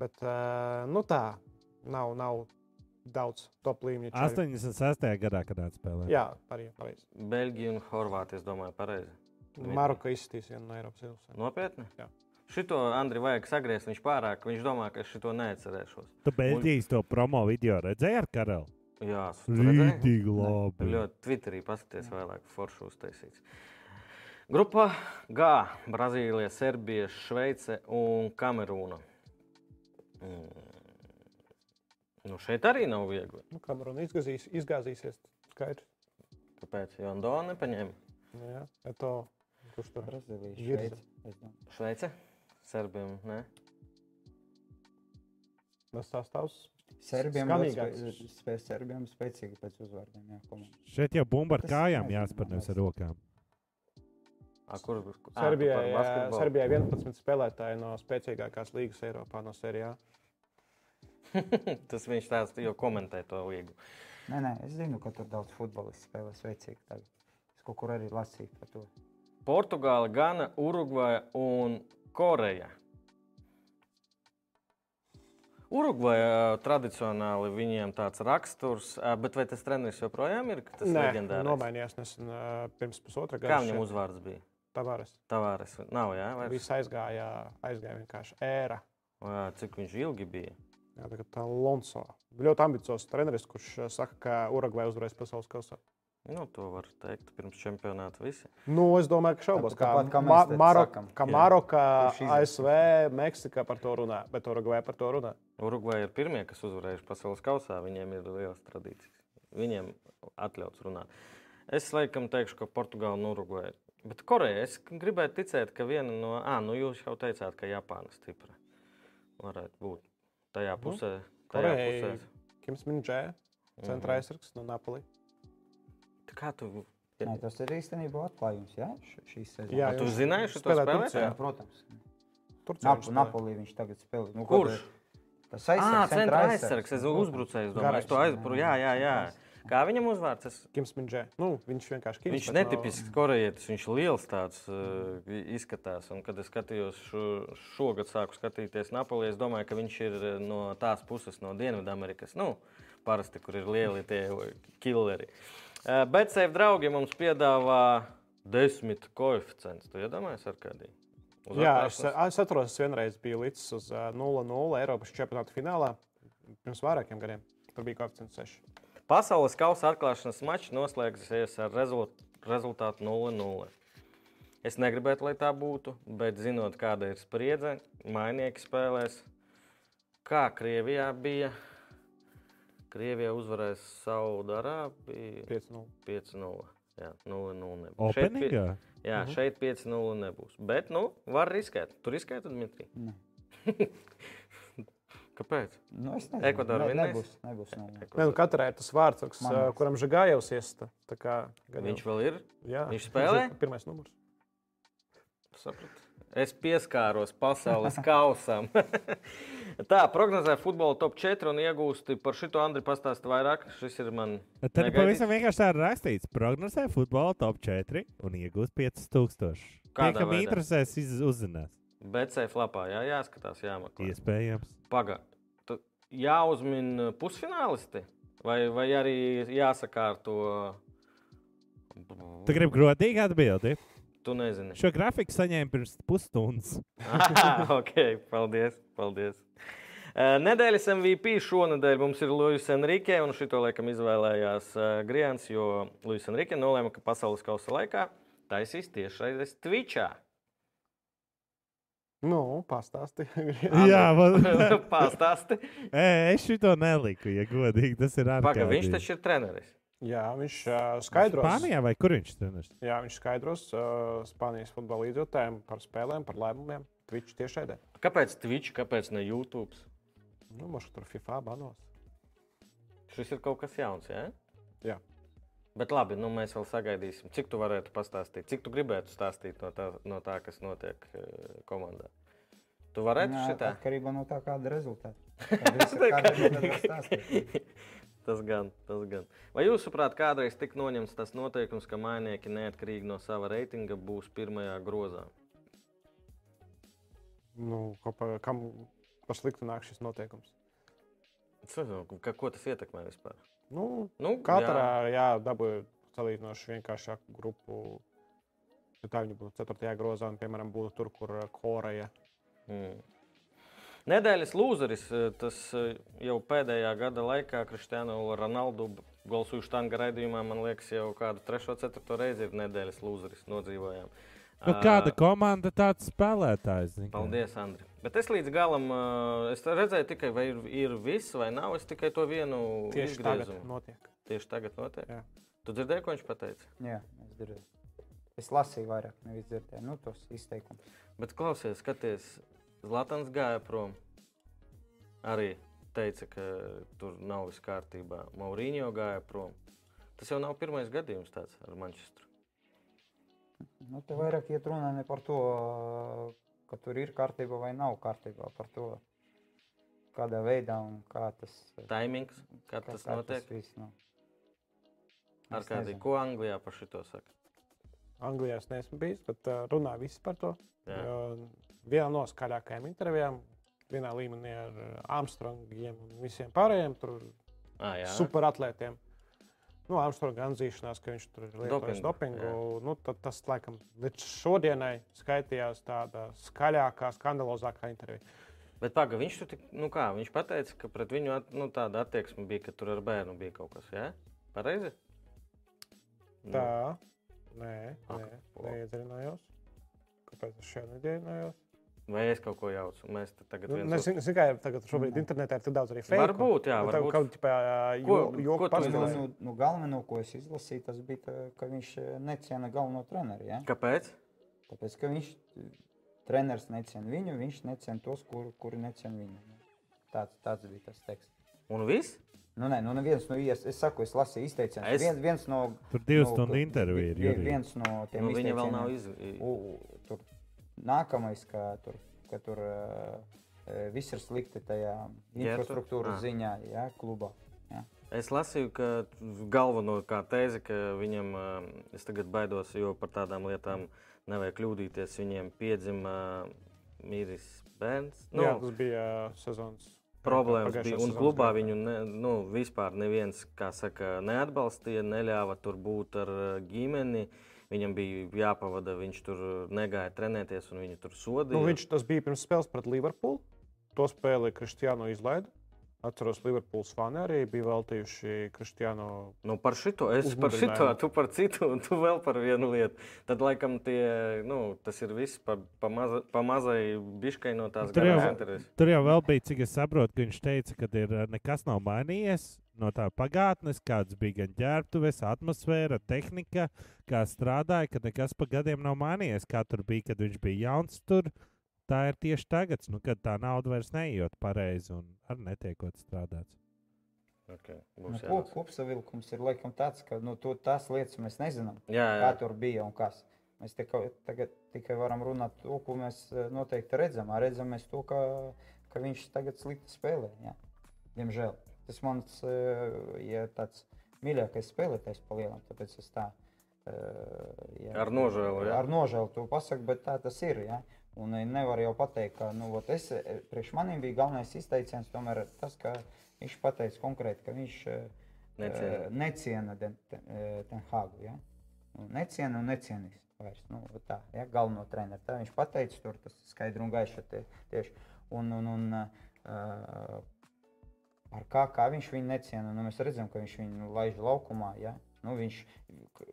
Bet, uh, nu tā, nav, nav daudz top līmeņa. čaļu. 86. gadā, kad tā spēlē. Jā, pareizi. Beļģija un Horvātija, es domāju, pareizi. Maroka izsitīs vienu no Eiropas ilgsēm. Nopietni? Jā. Šito Andriu vajag sagriezt, viņš pārāk, viņš domā, ka es šito neatcerēšos. Tu Beļģijas to promo video redzēji ar Karelu? Jā? Rītīgi labi. Ļoti Twitterī paskaties vēlāk, foršu uztaisīts. Grupa G - Brazīlija, Serbija, Šveice un Kamerūna. Mm. Nu, šeit arī nav viegli. Nu, Kameruna izgāzīs, izgāzīsies. Skaidrs. Kāpēc? Jo Andona nepaņēma. Nu, jā, Eto, kurš tur Brazīlija. Šveice. Šveice, Serbijam. Ne? tas sastāvs? Serbiem Skanīgāks. ļoti spē- spē, Serbiem spēcīgi pēc uzvārdiem. Jā, komanda. Šeit jau bumba ar kājām jāspēr nevis ar rokām. A, kur, Serbijai? Serbijai 11 spēlētāji no spēcīgākās līgas Eiropā, no Serijā. Tas viņš tāds jau komentē to līgu. Nē, nē, es zinu, ka tur daudz futbolistu spēlē sveicīgi. Tagad. Es kaut kur arī lasīju par to. Portugāla, Gana, Urugvaja un Koreja. Urugvajā tradicionāli viņiem tāds raksturs, bet vai tas treneris joprojām ir? Tas Nē, leģendārais? nomainījās nesen pirms pusotra Kā gada. viņam uzvārds bija? Tavares. Tavāres. Nav, jā, vairs. Viss aizgāja, aizgāja vienkārši ēra. Ā, Cik viņš ilgi bija? Jā, tagad tā Lonso. Ļoti ambiciozs treneris, kurš saka, ka Urugvai uzvarēs pasaules kausā. Nu, to var teikt pirms čempionāta visi. Nu, es domāju, ka šaubos, Tāpat- tāpat kā Ma. Maroka, Kurš izies? ASV, Meksika par to runā, bet Urugvai par to runā. Urugvaja ir pirmie, kas uzvarējuši pasaules kausā. Viņiem ir lielas tradīcijas. Viņiem atļauts runāt. Es laikam teikšu, ka Portugāla un Urugvaja. Bet Koreja, es gribētu ticēt, ka viena no, ah, nu jūs jau teicāt, ka Japāna stipra. Varētu būt tajā pusē. Tajā Koreja, pusē. Kims Minģē, centra aizsargs no Napoli. Kā tu, Nē, tas ir īstenībā atklājums jā, š- šīs sezonas. Jā, A, tu viņš zināji šo spēlē spēlētāju? Turcijā. Jā, protams. Turcijā Nap. Napolī viņš tagad spēlē. Nu, Kurš? Tas Ah, aizsargs, centra aizsargs, es uzbrucēju. Es domāju, es to aizbruku. Jā, jā, jā. Kā viņam uzvārds? Es... Kims Minģē. Nu, viņš vienkārši Kims. Viņš ir bet no- netipisks korejietis, viņš ir liels tāds uh, izskatās. Un, kad es skatījos šo, šogad, sāku skatīties Napoli, es domāju, ka viņš ir eh, no tās puses, no Dienvidamerikas. Nu, parasti, kur ir lieli tie killeri. Uh, bet sev draugi mums piedāvā desmit koeficients. Tu iedomājies ar kādiem? Jā, es, es atceros, es vienreiz biju līdz uz uh, 0-0 Eiropas čempionāta finālā pirms vairākiem gadiem. Tur bija koeficients 6. Pasaules kausa atklāšanas mačs noslēgsies ar rezult rezultātu 0-0. Es negribētu, lai tā būtu, bet zinot, kāda ir spriedze, mainieki spēlēs. Kā Krievijā bija? Krievija uzvarēja Saudārābiju 5-0. 5-0. Jā, 0-0 nebūs. Šeit, pie- Openingā? jā, šeit 5-0 nebūs. Bet, nu, var riskēt. Tur riskēt, Dmitri. Nē. Kāpēc? Nu, es nezinu. Ekvadora Ne- vinnēs? nebūs. nebūs no... Nē, nu, katrai ir tas vārds, kas, uh, kuram Žagājevs iesta. Tā kā Viņš vēl ir. jā, viņš spēlē? ir Pirmais numurs. Sapratu. Es pieskāros pasaules kausam. Tā, prognozē futbola top 4 un iegūsti par šito Andriu pastāstu vairāk. Šis ir man. Tad negaidīts. pavisam vienkārši tā ir rakstīts. Prognozē futbola top 4 un iegūst 5000. Tie, Kādā kam veidā? interesēs, uzzinās. Ceļā flapā, jā, jāskatās, jāmeklē. Iespējams. Pagaid. Jāuzmin pusfinālisti, vai, vai arī jāsakārto. Tu gribi godīgi atbildēt? Tu nezini. Šo grafiku saņēmu pirms pusstundas. Aha, ok, paldies. paldies. Eh, Nedēļas MVP šonadēļ mums ir Luis Enrique, un šito laikam izvēlējās eh, Grians, jo Luis Enrique nolēma, ka pasaules kausa laikā taisīs tiešraidēs Twitchā. Nu, pastāsti. Jā, man, Pastāsti. Ē, es šito neliku, ja godīgi. Tas ir ārkārtīgi. viņš taču ir treneris. Jā, viņš uh, skaidros. Spānijā vai kur viņš treneris? Jā, viņš skaidros uh, Spānijas futbola līdzjutējiem par spēlēm, par lēmumiem. Twitch tiešraidē. Kāpēc Twitch, kāpēc ne YouTube? Nu, Možda tur FIFA banos. Šis ir kaut kas jauns, jā? Jā. Bet labi, nu mēs vēl sagaidīsim. Cik tu varētu pastāstīt? Cik tu gribētu stāstīt no tā, no tā kas notiek eh, komandā? Tu varētu Nē, šitā? Atkarībā no tā, kāda ir rezultāta. Viss ir var stāstīt. Tas gan, tas gan. Vai jūsuprāt, kādreiz tika noņemts tas noteikums, ka mainieki neatkarīgi no sava reitinga būs pirmajā grozā? Nu, ko pa, kam par sliktu nāk šis noteikums? Ka, ko tas ietekmē vispār. Nu, Nu, katrā jā. Jā, dabūja salīdzinoši vienkāršāku grupu. Ja tā viņi būtu 4. grozā, un, piemēram, būtu tur, kur uh, Koreja. Mm. Nedēļas lūzeris, eh, tas eh, jau pēdējā gada laikā Kristiānu Ronaldu Golsu Štanga raidījumā, man liekas, jau kādu 3. un 4. reizi ir nedēļas lūzeris nodzīvojām. Nu, kāda komanda, tāds spēlētājs? zini kā. Paldies, Andri. Bet es līdz galam uh, es redzēju tikai, vai ir, ir viss vai nav. Es tikai to vienu Tieši tagad izgriezumu. notiek. Tieši tagad notiek. Jā. Tu dzirdēji, ko viņš pateica? Jā, es dzirdēju. Es lasīju vairāk, nevis dzirdēju nu, tos izteikumus. Bet klausies, skaties, Zlatans gāja prom. Arī teica, ka tur nav viss kārtībā. Mauriņo gāja prom. Tas jau nav pirmais gadījums tāds ar Manchesteru. Nu, te vairāk iet runa ne par to, ka tur ir kārtība vai nav kārtībā, par to, kādā veidā un kā tas, Taimings, kā tas notiek. viss, nu. Ar nezinu. ko Anglijā par šito saka? Anglijā es neesmu bijis, bet runā visi par to. Jā. Jo Viena no skaļākajām intervijām, vienā līmenī ar uh, Armstrongiem un visiem pārējiem Ah, superatlētiem. Nu, Armstronga atzīšanās, ka viņš tur ir lietojis Dopingu, dopingu. Nu, tad tas, laikam, līdz šodienai skaitījās tāda skaļākā, skandalozākā intervija. Bet paga, viņš tur tik, nu kā, viņš pateica, ka pret viņu at, nu, tāda attieksme bija, ka tur ar bērnu bija kaut kas, jā? Pareizi? Nu, Tā, nē, nē po. neiedziļinājos. Kāpēc es šeit neiedziļinājos? Vai es kaut ko jaucu? Mēs te tagad Nu, viens Nezinu, zinu, kā tagad šobrīd internetā ir tik daudz arī fake. Varbūt, jā, varbūt. Kaut kā Ko- joku tu Nu, nu, galveno, ko es izlasīju, tas bija, tā, ka viņš neciena galveno treneru. Ja? Kāpēc? Tāpēc, ka viņš treneris neciena viņu, viņš neciena tos, kuri, kuri neciena viņu. Tāds, tāds bija tas teksts. Un viss? Nu, nē, nu, neviens no ies, es saku, es lasīju izteicienu. Es- Es... Viens, viens no, Tur divu nu, stundu intervija ir. Viens no tiem Nu, viņa vēl nav iz... Nākamais, ka tur, ka tur uh, viss ir slikti tajā infrastruktūras Ah. ziņā, ja, klubā. Ja. Es lasīju, ka galveno kā tēzi, ka viņam, es tagad baidos, jo par tādām lietām nevajag kļūdīties. Viņiem piedzima mīris bērns. Nu, Jā, tas bija uh, sezonas. problēmas bija. Un klubā viņu ne, nu, vispār neviens kā saka, neatbalstīja, neļāva tur būt ar ģimeni. Viņam bija jāpavada, viņš tur negāja trenēties, un viņu tur sodīja. Nu, viņš tas bija pirms spēles pret Liverpoolu. To spēli Kristiānu izlaida. Atceros, Liverpools fani arī bija veltījuši Kristiānu. Nu, par šito es par šito, tu par citu, un tu vēl par vienu lietu. Tad, laikam, tie, nu, tas ir viss pa, pa, maza, pa mazai biškai no tās Tur jau- garās intereses. Tur jau vēl bija, cik es saprotu, ka viņš teica, ka ir, eh, nekas nav mainījies no tā pagātnes, kāds bija gan ģērbtuves, atmosfēra, tehnika, kā strādāja, ka nekas pa gadiem nav mainījies. Kā tur bija, kad viņš bija jauns tur. Tā ir tieši tagad, nu, kad tā nauda vairs neiet pareizi un arī netiekot strādāts. Okay, Nu, būs ko- jālasa. Kopsavilkums ir laikam tāds, ka nu, to, tās lietas mēs nezinām. jā, jā. kā tur bija un kas. Mēs tikai, tagad tikai varam runāt par to, ko mēs eh, noteikti redzam. Redzam mēs to, ka, ka viņš tagad slikti spēlē. Jā. Diemžēl. Tas mans eh, ja tāds mīļākais spēlētājs pa lielam, tāpēc es tā. eh, jā, Ar nožēlu, jā. Ar nožēlu to pasaku, bet tā tas ir. Jā. Un eh, nevar jau pateikt, ka nu, vot es, priekš maniem bija galvenais izteiciens tomēr tas, ka viņš pateica konkrēti, ka viņš Neciena. eh, neciena ten, eh, ten Hāgu. Ja? Nu, neciena un necienīs. Vairs, nu, tā, ja, galveno treneru. Tā viņš pateica, tur tas skaidri un gaiši. Tie, tieši. Un, un, un, uh, ar kā, kā viņš viņu neciena, nu, mēs redzam, ka viņš viņu laiž laukumā. Ja? Nu, viņš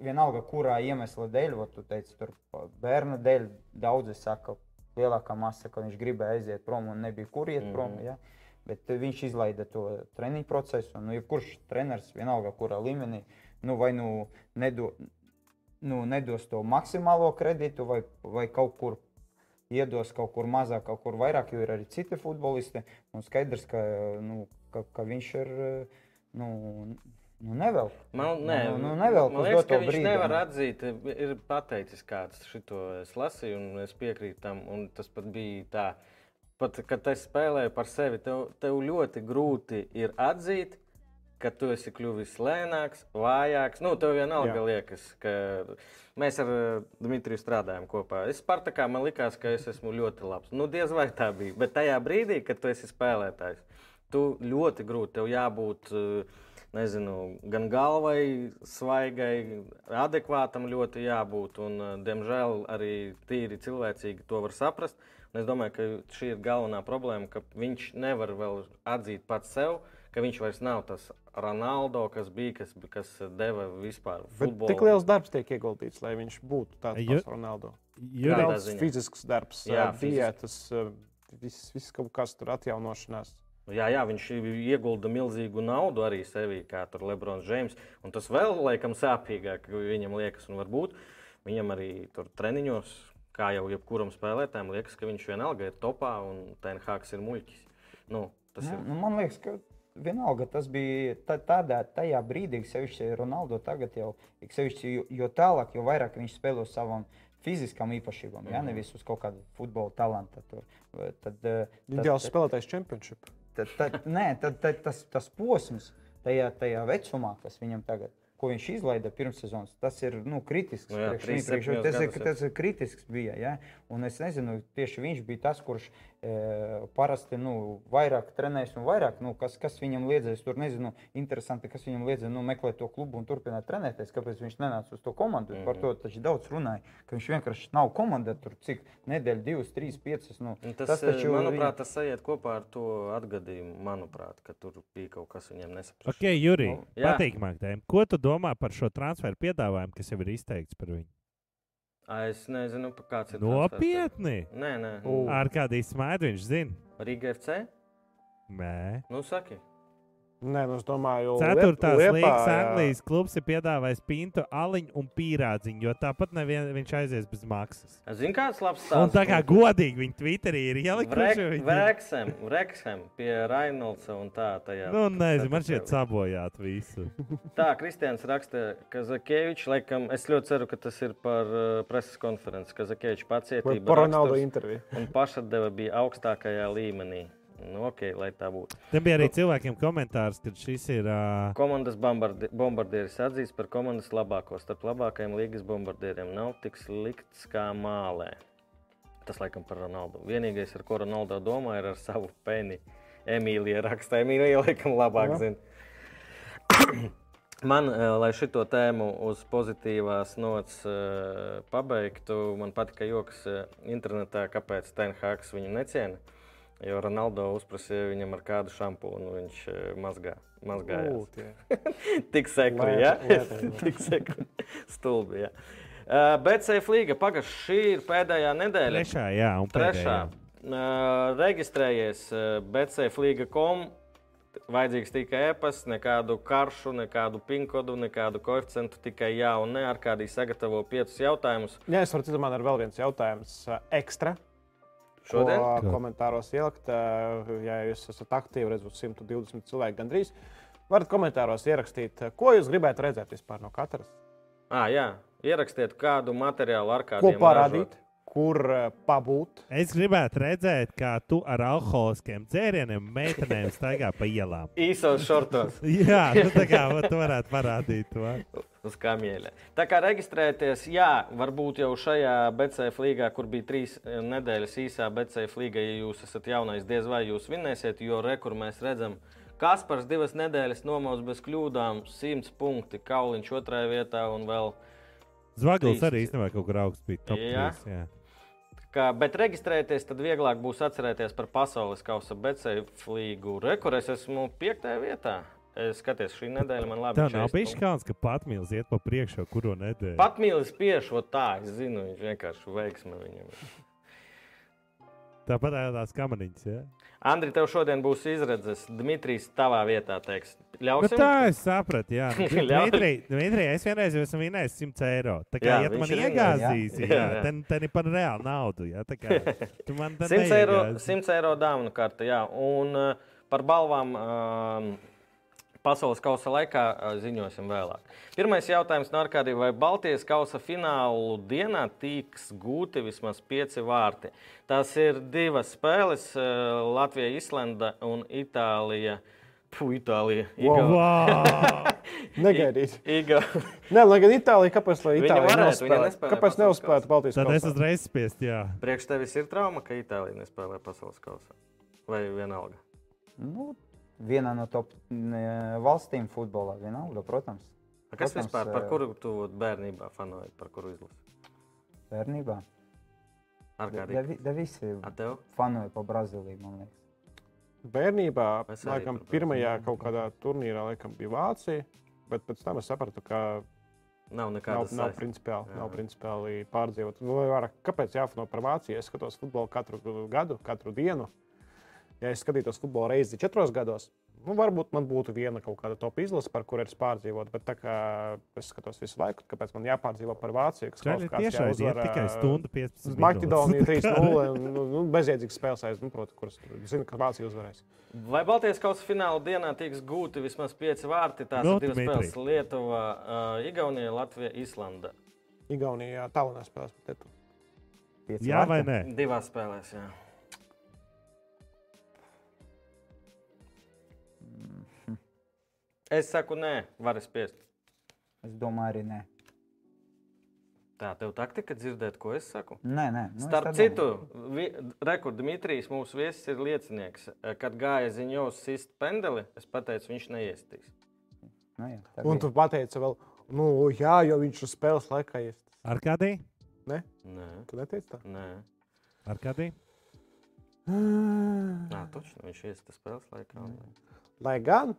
vienalga, kurā iemesla dēļ, ot, tu teici, tur bērna dēļ, daudzi saka, lielākā masa, ka viņš gribēja aiziet prom un nebija kur iet prom. Mhm. Ja? Bet viņš izlaida to treniņu procesu. Nu, jebkurš treneris, vienalga, kurā līmenī, nu, vai nu nedo, nu, nedos to maksimālo kredītu, vai, vai kaut kur iedos kaut kur mazāk, kaut kur vairāk, jo ir arī citi futbolisti. Un skaidrs, ka, nu, ka, ka viņš ir nu, nu, nevelk. Man, nē, Nu, nu, nevelk man liekas, ka viņš brīdi, nevar nu. atzīt. Ir pateicis, kāds šo es lasīju, un es piekrītu tam. Tas pat bija tā, pat, kad es spēlēju par sevi, tev, tev ļoti grūti ir atzīt. Ka tu esi kļuvis lēnāks, vājāks. Nu, tev vienalga Jā. liekas, ka mēs ar eh, Dmitriju strādājam kopā. Es Spartakā man likās, ka es esmu ļoti labs. Nu, diez vai tā bija. Bet tajā brīdī, kad tu esi spēlētājs, tu ļoti grūti tev jābūt. eh, Nezinu, gan galvai, svaigai, adekvātam ļoti jābūt. Un, eh, diemžēl arī tīri cilvēcīgi to var saprast. Un es domāju, ka šī ir galvenā problēma, ka viņš nevar vēl atzīt pats sev, ka viņš vairs nav tas Ronaldo, kas bija, kas, kas deva vispār Bet futbolu. tik liels darbs tiek ieguldīts, lai viņš būtu tāds Ju- pats Ronaldo. Ziņā? fizisks darbs, Jā, eh, viss, viss kaut kas tur atjaunošanās. Jā, jā, viņš iegulda milzīgu naudu arī sevī, kā tur Lebrons Džeims. Un tas vēl laikam sāpīgāk, ka viņam liekas, un varbūt viņam arī tur treniņos, kā jau jebkuram spēlētājam, liekas, ka viņš vienalga ir topā un Tenhāks ir muļķis. Nu, tas Nu, ir. nu, man liekas, ka vienalga tas bija tā, tādā tajā brīdī, sevišķi Ronaldo tagad jau, ik sevišķi, jo, jo tālāk, jo vairāk viņš spēlē uz savām fiziskām īpašībām, mm -hmm. ja nevis uz kaut kādu futbola talantu. Tur. Vai Tad, eh, tad, Ideāls spēlētājs čempionšīp. Tad, tad, nē, tad, tad tas, tas posms tajā, tajā vecumā, kas viņam tagad ko viņš izlaida pirmssezonas, tas ir nu, kritisks. Nu jā, priekš viņa, 37 priekš, tas, ir, ir. tas ir kritisks bija. Ja? Un es nezinu, tieši viņš bija tas, kurš parasti nu, vairāk trenējas un vairāk, nu, kas, kas viņam liedzēs. Tur nezinu, interesanti, kas viņam liedzēja nu, meklēt to klubu un turpināt trenēties. Kāpēc viņš nenāca uz to komandu? Mm -hmm. Par to taču daudz runāja, ka viņš vienkārši nav komanda tur cik nedēļa, divas, trīs, piecas. Nu, Tas, tas tas taču manuprāt, tas aiziet kopā ar to atgadījumu, manuprāt, ka tur bija kaut kas viņam nesaprotams. Ok, Jurij, Nu, patīkamāk tēma. Ko tu domā par šo transferu piedāvājumu, kas jau ir izteikts par viņu? Es nezinu, kāds ir. Nopietni! transfers. Nē, nē. U. Ar kādu izsmaidu viņš zina? Rīga FC? Nē. Nu, saki. Nē, nu es domāju, Ceturtās Liep- līnijas Anglijas klubs ir piedāvājis pintu, aliņu un pīrādziņu, jo tāpat nevien, viņš aizies bez maksas. Zini, kāds labs Un stāsts? tā kā godīgi viņi Twitterī ir ielikuši. Vreksem, Vreksem pie Rainolda un tā. Tajā, Nu, nezinu, man šķiet sabojāt visu. Tā, Kristians raksta, ka Zakēvičs, laikam, es ļoti ceru, ka tas ir par uh, preses konferenci, ka Zakēvičs Vai pacietība par Ronaldo raksturs interviju. un pašatdeva bija augstākajā līmenī. Nu, ok, lai tā būtu. Tam bija arī cilvēkiem komentārs, ka šis ir. Uh, Komandas bombardi bombardieris atzīst par komandas labāko. Starp labākajiem līgas bombardieriem nav tik slikts kā mālē. Tas laikam par Ronaldu. Vienīgais, ar ko Ronaldo domā, ir ar savu peni. Emīlija raksta, Emīlija laikam labāk Jā. zina. Man, lai šo tēmu uz pozitīvās nots uh, pabeigtu, man patika joks internetā, kāpēc Tenhāks viņu neciena. Jo Ronaldo uzprasīja viņam ar kādu šampūnu, viņš uh, mazgā, mazgājās. Tik sekli, Lēta- ja? jā. Tik sekli. Stulbi, ja. Uh, BCF līga pagaidām šī ir pēdējā nedēļa. trešā, jā, un Trešā. pēdējā. Uh, reģistrējies uh, līga.com. Vajadzīgs tikai e-pasts, nekādu karšu, nekādu pinkodu, nekādu koeficientu, tikai jā un nē. Ar kādī sagatavo piecus jautājumus. Jā, es varu teikt, man ir vēl viens jautājums ekstra. Šodien Ko Ko? komentāros ielikt, uh, ja jūs esat aktīvi, redzot 120 cilvēku gandrīz. Varat komentāros ierakstīt, ko jūs gribētu redzēt vispār no katras. ah, jā, ierakstiet kādu materiālu ar Ko kādiem parādīt, ražot. Kur uh, pabūt. Es gribētu redzēt, kā tu ar alkoholiskiem dzērieniem meitenēm staigā pa ielām. Īsos šortos. Jā, nu, tā kā tu varētu parādīt to. Uz kamieļa. Tā kā reģistrēties, jā, varbūt jau šajā BCF līgā, kur bija trīs eh, nedēļas īsā BCF līga, ja jūs esat jaunais, diez vai jūs vinnēsiet, jo rekur mēs redzam, Kaspars divas nedēļas nomaus bez kļūdām, 100 punkti, Kauliņš otrajā vietā un vēl. Zvaglis arī īstenībā kaut kur augsts bija. Top Jā. 3, jā. Kā, bet reģistrēties, tad vieglāk būs atcerēties par pasaules kausa BCF līgu. Rekur es esmu piektajā vietā. Es skaties, šī nedēļa man labi Tā nav 40 bijis kāds, ka patmīlis iet pa priekšu, kuru nedēļu. Pat mīlis piešo tā, es zinu, viņš vienkārši veiksme viņam. Tāpat tās kamaniņas. Ja? Andri, tev šodien būs izredzes. Dmitrijs, tavā vietā teiks. Ļausim? Nu, tā es sapratu. Jā. Dmitrij, Dmitrij, es vienreiz jau esmu vinējis 100 eiro. Tā kā, Jā, ja tu man iegāzīsi, jā. jā, Jā, tad ten ir par reālu naudu. Jā, tā kā tu man tad 100 eiro, neiegāzi. 100 eiro dāvanu karte. Jā. Un uh, par balvām um, pasaules kausa laikā ziņosim vēlāk. Pirmais jautājums no Arkādija. Vai Baltijas kausa finālu dienā tiks gūti vismaz pieci vārti? Tās ir divas spēles Latvija, Islanda un Itālija. Puh, Itālija. Wow. Iga- Negaidīt. Iga. Nē, lai gan Itālija, kāpēc lai Itālija varētu, viņa neuzspēlē? nespēlē Kāpēc pasaules neuzspēlēt Baltijas Tad es uzreiz spiestu, jā. Priekš tevis ir trauma, ka Itālija nespēlē pasaules kausā. Vai vienalga? Nu, viena no top valstīm futbolā, vienalga, protams. A Kas Protams, vispār, par eh, kuru tu bērnībā fanoji, par kuru izlasi? Bērnībā. Ar Da, kādiem? vi- da visi fanoja pa Brazīliju, man liekas. Bērnībā, laikam, pirmajā kaut kādā turnīrā laikam, bija Vācija, bet pēc tam es sapratu, ka Nav nav, nekādas nav, saistes. principiāli, Jā. nav principiāli pārdzīvot. Nu, vai vairāk, kāpēc jāfano par Vāciju? Es skatos futbolu katru gadu, katru dienu. Ja es skatītos futbolu reizi četros gados, nu, varbūt man būtu viena kaut kāda top izlase, par kuru es pārdzīvotu. Bet tā kā es skatos visu laiku, kāpēc man jāpārdzīvo par Vāciju, kas Čaļi tiešām ir tikai stundu 15 Uz Maķedoniju minūtes. 3-0. Nu, nu, bezjēdzīgs spēles aiz, nu, protams, kuras zinu, ka Vācija uzvarēs. Vai Baltijas kausa fināla dienā tiks gūti vismaz pieci vārti? Tās Nu, ir divas Dmitrij. spēles - Lietuva, uh, Igaunija, Latvija, Islanda. Igaunijā tālāk spēlēs Jā vai nē? Divās spēlēs, jā. Es saku, nē, var spiest. Es domāju, arī nē. Tā, tev taktika dzirdēt, ko es saku? Nē, nē. Nu, Starp citu, domāju. rekords Dmitrijs, mūsu viesis, ir liecinieks. Kad gāja ziņos sist pendeli, es pateicu, viņš neiestīs. Nu, jā, tā Un tu pateici, vēl, nu, jā, jo viņš uz spēles laikā ir. Ar kādī? Nē, Tu neteici tā? nē. Ar kādī? Nā, točno, viņš iestīs spēles laikā. un- Lai gan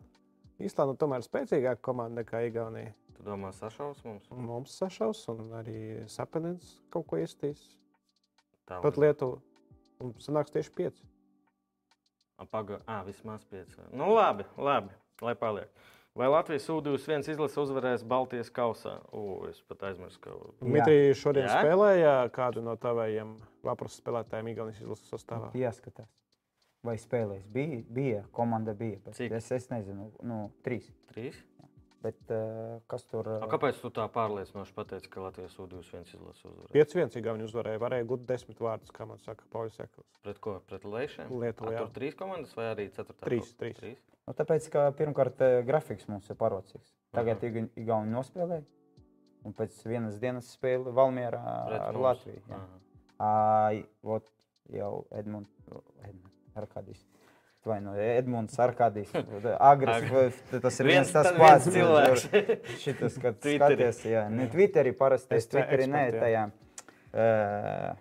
Īslanda tomēr ir spēcīgāka komanda nekā Igaunija. Tu domā, sašaus mums? Mums sašaus, un arī Sapenins kaut ko iestīs. Tā Pat Lietuva. Un sanāks tieši pieci. Pagaidām, ah, vismaz pieci. Nu, labi, labi, lai paliek. Vai Latvijas U21 izlase uzvarēs Baltijas kausā? U, es pat aizmirsu, ka. Dmitri šodien Jā? spēlēja kādu no taviem vaprus spēlētājiem Igaunijas izlases sastāvā. Jāskatās. Vai spēlēs? Bija, bija komanda bija. bet Cik? Es, es nezinu, nu, trīs. Trīs? Bet uh, kas tur A, uh, kāpēc tu tā pārliecinoši pateici, ka Latvijas U21 izlases uzvarēja? 5-1 Igauni uzvarēja. Varēja gūt 10 vārdus, kā man saka Pauļs Ekls. Pret ko? Pret Leišiem? Jā. Tur trīs komandas vai arī ceturtā? Trīs, trīs. trīs? Nu, tāpēc, ka pirmkārt eh, grafiks mums ir parocīgs. Tagad Aha. Iga- Igauni nospēlēja, un pēc vienas dienas spēle Valmierā Pret ar mums. Latviju. jā. Aha. Ai, vot jau Edmunds, Edmund, Arkādijs. Vai no Edmunds, Arkādijs. Agres, Ag- vai tas ir Viens tas pats cilvēks. Šitas, kad skaties, jā. Ne Twitterī parasti, Es es te Twitterī ne tajā uh,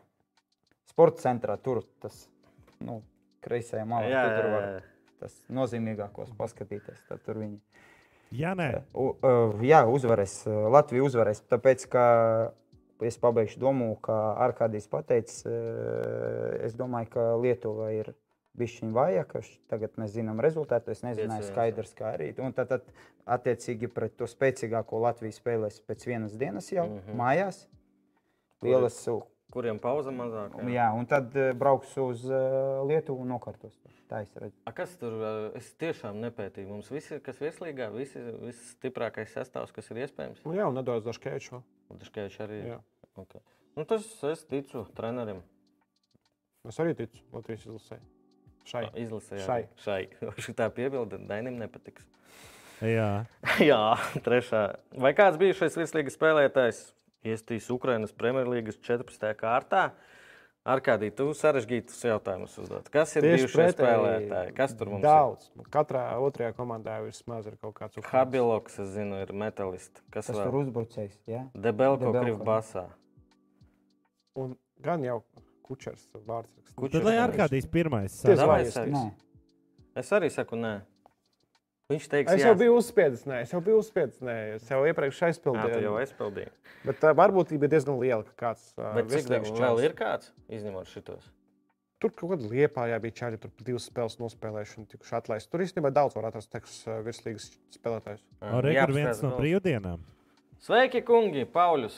sporta centrā, tur tas, nu, kreisajā malā, Jā, tu tur var tas nozīmīgākos paskatīties, tad tur viņi. Jā, nē. U, uh, jā, uzvarēs. Latvija uzvarēs. Tāpēc, ka es pabeigšu domu, ka Arkādijs pateica, uh, es domāju, ka Lietuva ir bijusi vājāka. Tagad mēs zinām rezultātu. Es nezināju, Pieci viens, skaidrs, kā arī. Un tad, tad attiecīgi pret to spēcīgāko Latviju spēlēs pēc vienas dienas jau mm. -hmm. mājās. Lielas, uh, Kuriem pauze mazāk? Jā. jā, un tad uh, brauks uz uh, Lietuvu un nokārtos. Tā es redzu. A, kas tur uh, es tiešām nepētīju? Mums viss ir, kas virslīgā, viss ir visstiprākais sastāvs, kas ir iespējams. Nu, jā, un nedaudz Dažkēču. Un Dažkēvičs arī. Jā. Okay. Nu, tas es ticu trenerim. Es arī ticu Latvijas izlasē. Šai. Izlasē, Šai. šai. Šitā piebilde Dainim nepatiks. Jā. Jā, trešā. Vai kāds bijušais virslīgas spēlētājs iestīs Ukrainas Premjerlīgas 14. kārtā? Ar kādī tu sarežģītus jautājumus uzdot? Kas ir Tieši bijušie pretēji, spēlētāji? Kas tur mums Daudz. Katrā otrajā komandā vismaz ir kaut kāds ir? Ukrainas. Habiloks, es zinu, ir metalists. Kas Tas vēl? tur uzbrucējs. Jā? Debelko, Debelko. Krivbasā. Un gan jau Kučers vārds. Kučers Tad lai arī. Arkādijs pirmais Tiesa sāk. Davai, vai es arī saku, nē. Viņš teiks, Es jā. jau biju uzspiedis, nē, es jau biju uzspiedis, nē, es jau iepriekš Jā, aizpildīju. jau aizpildīji. Bet tā varbūtība ir diezgan liela, ka kāds uh, Bet cik daudz vēl ir kāds, izņemot šitos? Tur kaut kāda liepā, jā, bija čāļi, tur divas spēles nospēlējuši un tikuši atlaisti. Tur īstenībā daudz var atrast teks uh, virslīgas spēlētājus. O, re, kur viens no brīvdienām. Sveiki, kungi! Pauļus!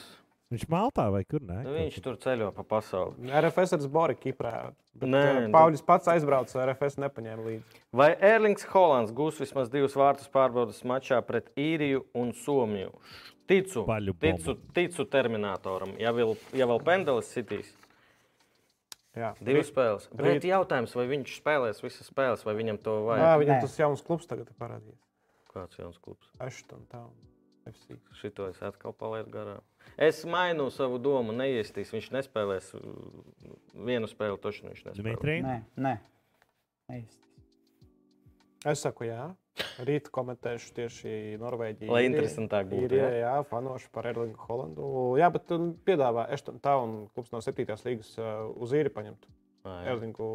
Viņš Maltā vai kur nē? Nu, viņš tur ceļo pa pasauli. RFS ir Zbori Kiprā. Nē, uh, nu- Pauļus pats aizbrauca, RFS nepaņēma līdzi. Vai Erlings Hollands gūs vismaz divus vārtus pārbaudas mačā pret īriju un Somiju? Ticu, ticu, ticu terminatoram. Ja vēl, ja vēl pendelis sitīs, Jā, divas spēles. rīt- Bet jautājums, vai viņš spēlēs visas spēles, vai viņam to Jā, vajag? viņam Nē. tas jauns klubs tagad ir parādījies. Kāds jauns klubs? Ashton Town. FC. Šito es atkal palaidu garām. Es mainu savu domu, neiestīs. Viņš nespēlēs vienu spēli, taču viņš nespēlēs. Dmitrij? Nē, nē. Neīsti. Es saku, jā. Rīt komentēšu tieši Norvēģiju. Lai interesantāk būtu, jā? jā, fanošu par Erlingu Holandu. Jā, bet um, piedāvā Ashton Town klubs no 7. līgas uh, uz īri paņemt. Erlingu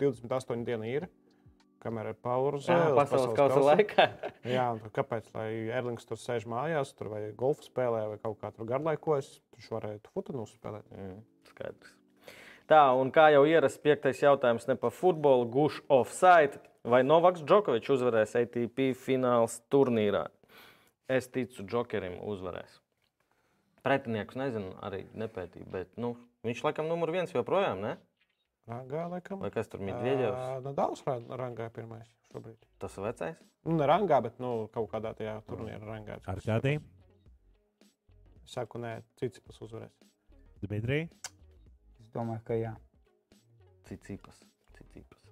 28 dienu īri. Kamēr ir pauze. Jā, uz pasaules kausa laikā. Jā, kāpēc? Lai Erlings tur sēž mājās, tur vai golfu spēlē, vai kaut kā tur garlaikojas, viņš varētu futbolu spēlēt. Mm, skaidrs. Tā, un kā jau ierasts, piektais jautājums ne par futbolu, guš offside. Vai Novaks Džokovičs uzvarēs ATP fināls turnīrā? Es ticu, Džokerim uzvarēs. Pretinieks nezinu, arī nepētīju, bet nu, viņš laikam numur viens joprojām, ne? Rangā, laikam. Vai kas tur Medvedevs? Nu, daudz rangā pirmais šobrīd. Tas vecais? Nu, ne rangā, bet nu, kaut kādā tajā turnīrā rangā. Ar kādiem? Es saku, nē, cits pas uzvarēs. Dmitrij? Es domāju, ka jā. Cicipas. Cicipas.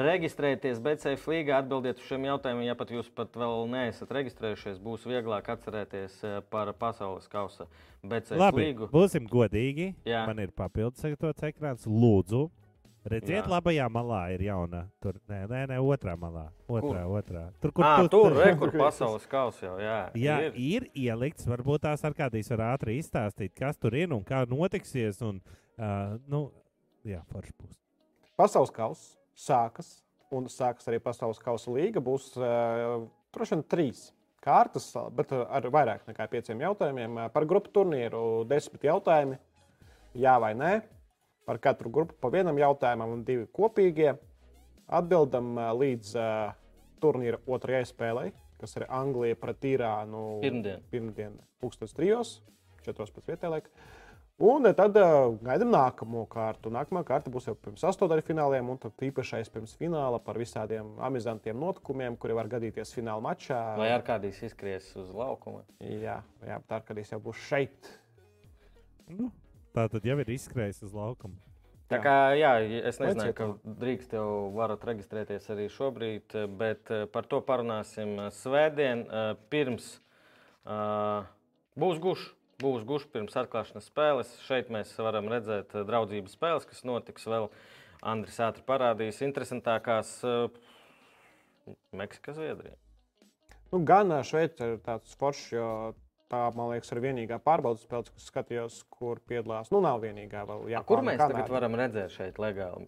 Reģistrēties BCF līgā, atbildiet uz šiem jautājumiem. Ja pat jūs pat vēl neesat reģistrējušies, būs vieglāk atcerēties eh, par pasaules kausa BCF Labi, līgu. būsim godīgi. Jā. Man ir papildus sagatavots ekrāns. Lūdzu, redziet, Jā. labajā malā ir jauna. Tur, nē, nē, nē otrā malā. Otrā, otrā. Tur, kur Ah, tu- tur, re, kur pasaules kausa jau jā, Jā, ir. ir. ielikts. Varbūt tās ar kādīs var ātri izstāstīt, kas tur ir un kā notiksies. Un, uh, nu, jā, forši būs. Pasaules kausa sākas, un sākas arī Pasaules kausa līga. Būs uh, droši vien trīs kārtas, bet ar vairāk nekā pieciem jautājumiem. Par grupu turnīru desmit jautājumi. Jā vai nē? Par katru grupu pa vienam jautājumam un divi kopīgie. Atbildam līdz uh, turnīra otrajai spēlei, kas ir Anglija pret Irānu. Pirmdien. Pirmdien, pūkstens trijos, četros pēc vietējā laika. Un tad uh, gaidām nākamo kārtu. Nākamā kārta būs jau pirms astotdaļfināliem, un tad īpašais pirms fināla par visādiem amizantiem notikumiem, kuri var gadīties fināla mačā. Vai ar kādīs izskries uz laukuma? Jā, jā bet Arkādijs jau būs šeit. Nu, tā tad jau ir izskrējis uz laukuma. Tā Jā. kā, jā, es nezināju, ka drīkst jau varat reģistrēties arī šobrīd, bet eh, par to parunāsim eh, svētdien. eh, Pirms būs gušs, būs gušs pirms atklāšanas spēles. Šeit mēs varam redzēt draudzības spēles, kas notiks vēl. Andris ātri parādīs interesantākās uh, Meksika, Zviedrija. Nu, gan Šveice ir tāds foršs, jo tā, man liekas, ir vienīgā pārbaudas spēle, kas skatījos, kur piedalās. Nu, nav vienīgā vēl. A, Japāna, Kur mēs Kanāda. tagad varam redzēt šeit legāli?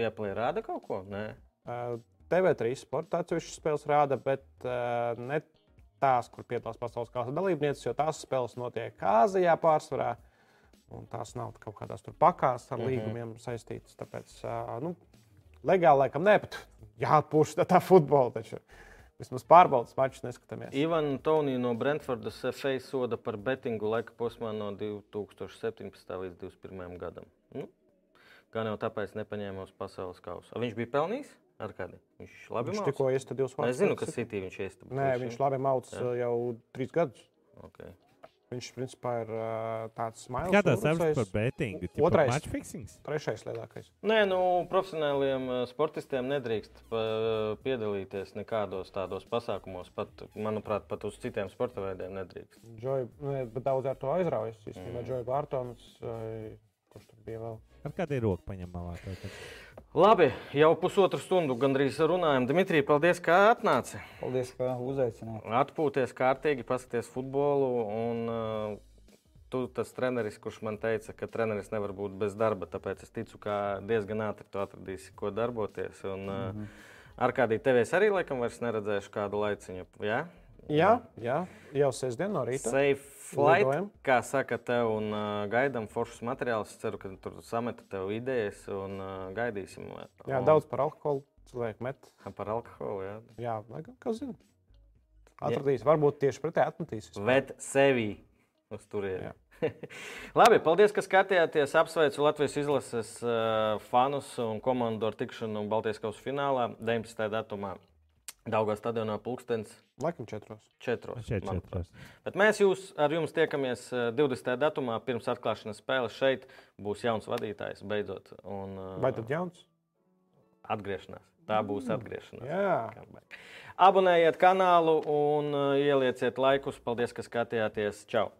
Vieplī rāda kaut ko? Nē. Uh, TV3 sporta atsevišķas spēles rāda, bet uh, ne tās, kur piedalās pasaules kausa dalībnieces, jo tās spēles notiek Āzijā pārsvarā. Un tās nav kaut kādās tur pakās ar Mhm. līgumiem saistītas. Tāpēc, uh, nu, legāli laikam ne, bet jāatpūš tā, tā futbola. Taču. Vismaz pārbaudas mačus neskatāmies. Ivana Tonija no Brentfordas FA soda par betingu laika posmā no 2017. līdz 2021. gadam. Nu, gan jau tāpēc nepaņēma uz pasaules kausa. Viņš bija pelnījis ar kādu? Viņš labi Viņš mācās? tikko iesta divus Nu, Es zinu, ka City viņš bet Nē, viņš labi Jā. uh, jau trīs gadus. Okay. Viņš principā ir uh, tāds smailis. Kā tas apskats par betingu? Tipo Otrais. Match fixings? Trešais lielākais. Nē, nu, profesionāliem sportistiem nedrīkst piedalīties nekādos tādos pasākumos. Pat, manuprāt, pat uz citiem sporta veidiem nedrīkst. Joy, nē, bet daudz ar to aizraujas. Mm. Īstenībā Džoja Bārtons, vai kurš tur bija vēl? Ar kādu ir roku paņem malā? tātad? Labi, jau pusotru stundu gandrīz runājam. Dimitrij, paldies, ka atnāci. Paldies, ka uzaicinājāt. Atpūties kārtīgi, paskaties futbolu. Un, uh, tu tas treneris, kurš man teica, ka treneris nevar būt bez darba. Tāpēc es ticu, ka diezgan ātri tu atradīsi, ko darboties. Un, uh, mm -hmm. Ar kādī tevis arī laikam vairs neredzēšu kādu laiciņu. Ja? Jā, jā, jau sestdien no rīta. Safe flight, Lidojam. kā saka tev, un uh, gaidām foršus materiālus. Ceru, ka tur sameta tev idejas un uh, gaidīsim. Jā, un, daudz par alkoholu cilvēku met. par alkoholu. Jā. Jā, kas zina. Atradīs, varbūt tieši pretēji atmetīs. Ved sevi uz turieni. Jā. Labi, paldies, ka skatījāties. Apsveicu Latvijas izlases uh, fanus un komandu ar tikšanu Baltijas kausa finālā 19. datumā. Daugā stadionā pulkstenis Laikam četros. četros. Šeit manuprāt. četros. Bet mēs jūs, ar jums tiekamies uh, 20. datumā pirms atklāšanas spēles. Šeit būs jauns vadītājs beidzot. Un, uh, Vai tad jauns? atgriešanās. Tā būs atgriešanās. Jā. Abonējiet kanālu un uh, ielieciet laikus. Paldies, ka skatījāties. Čau!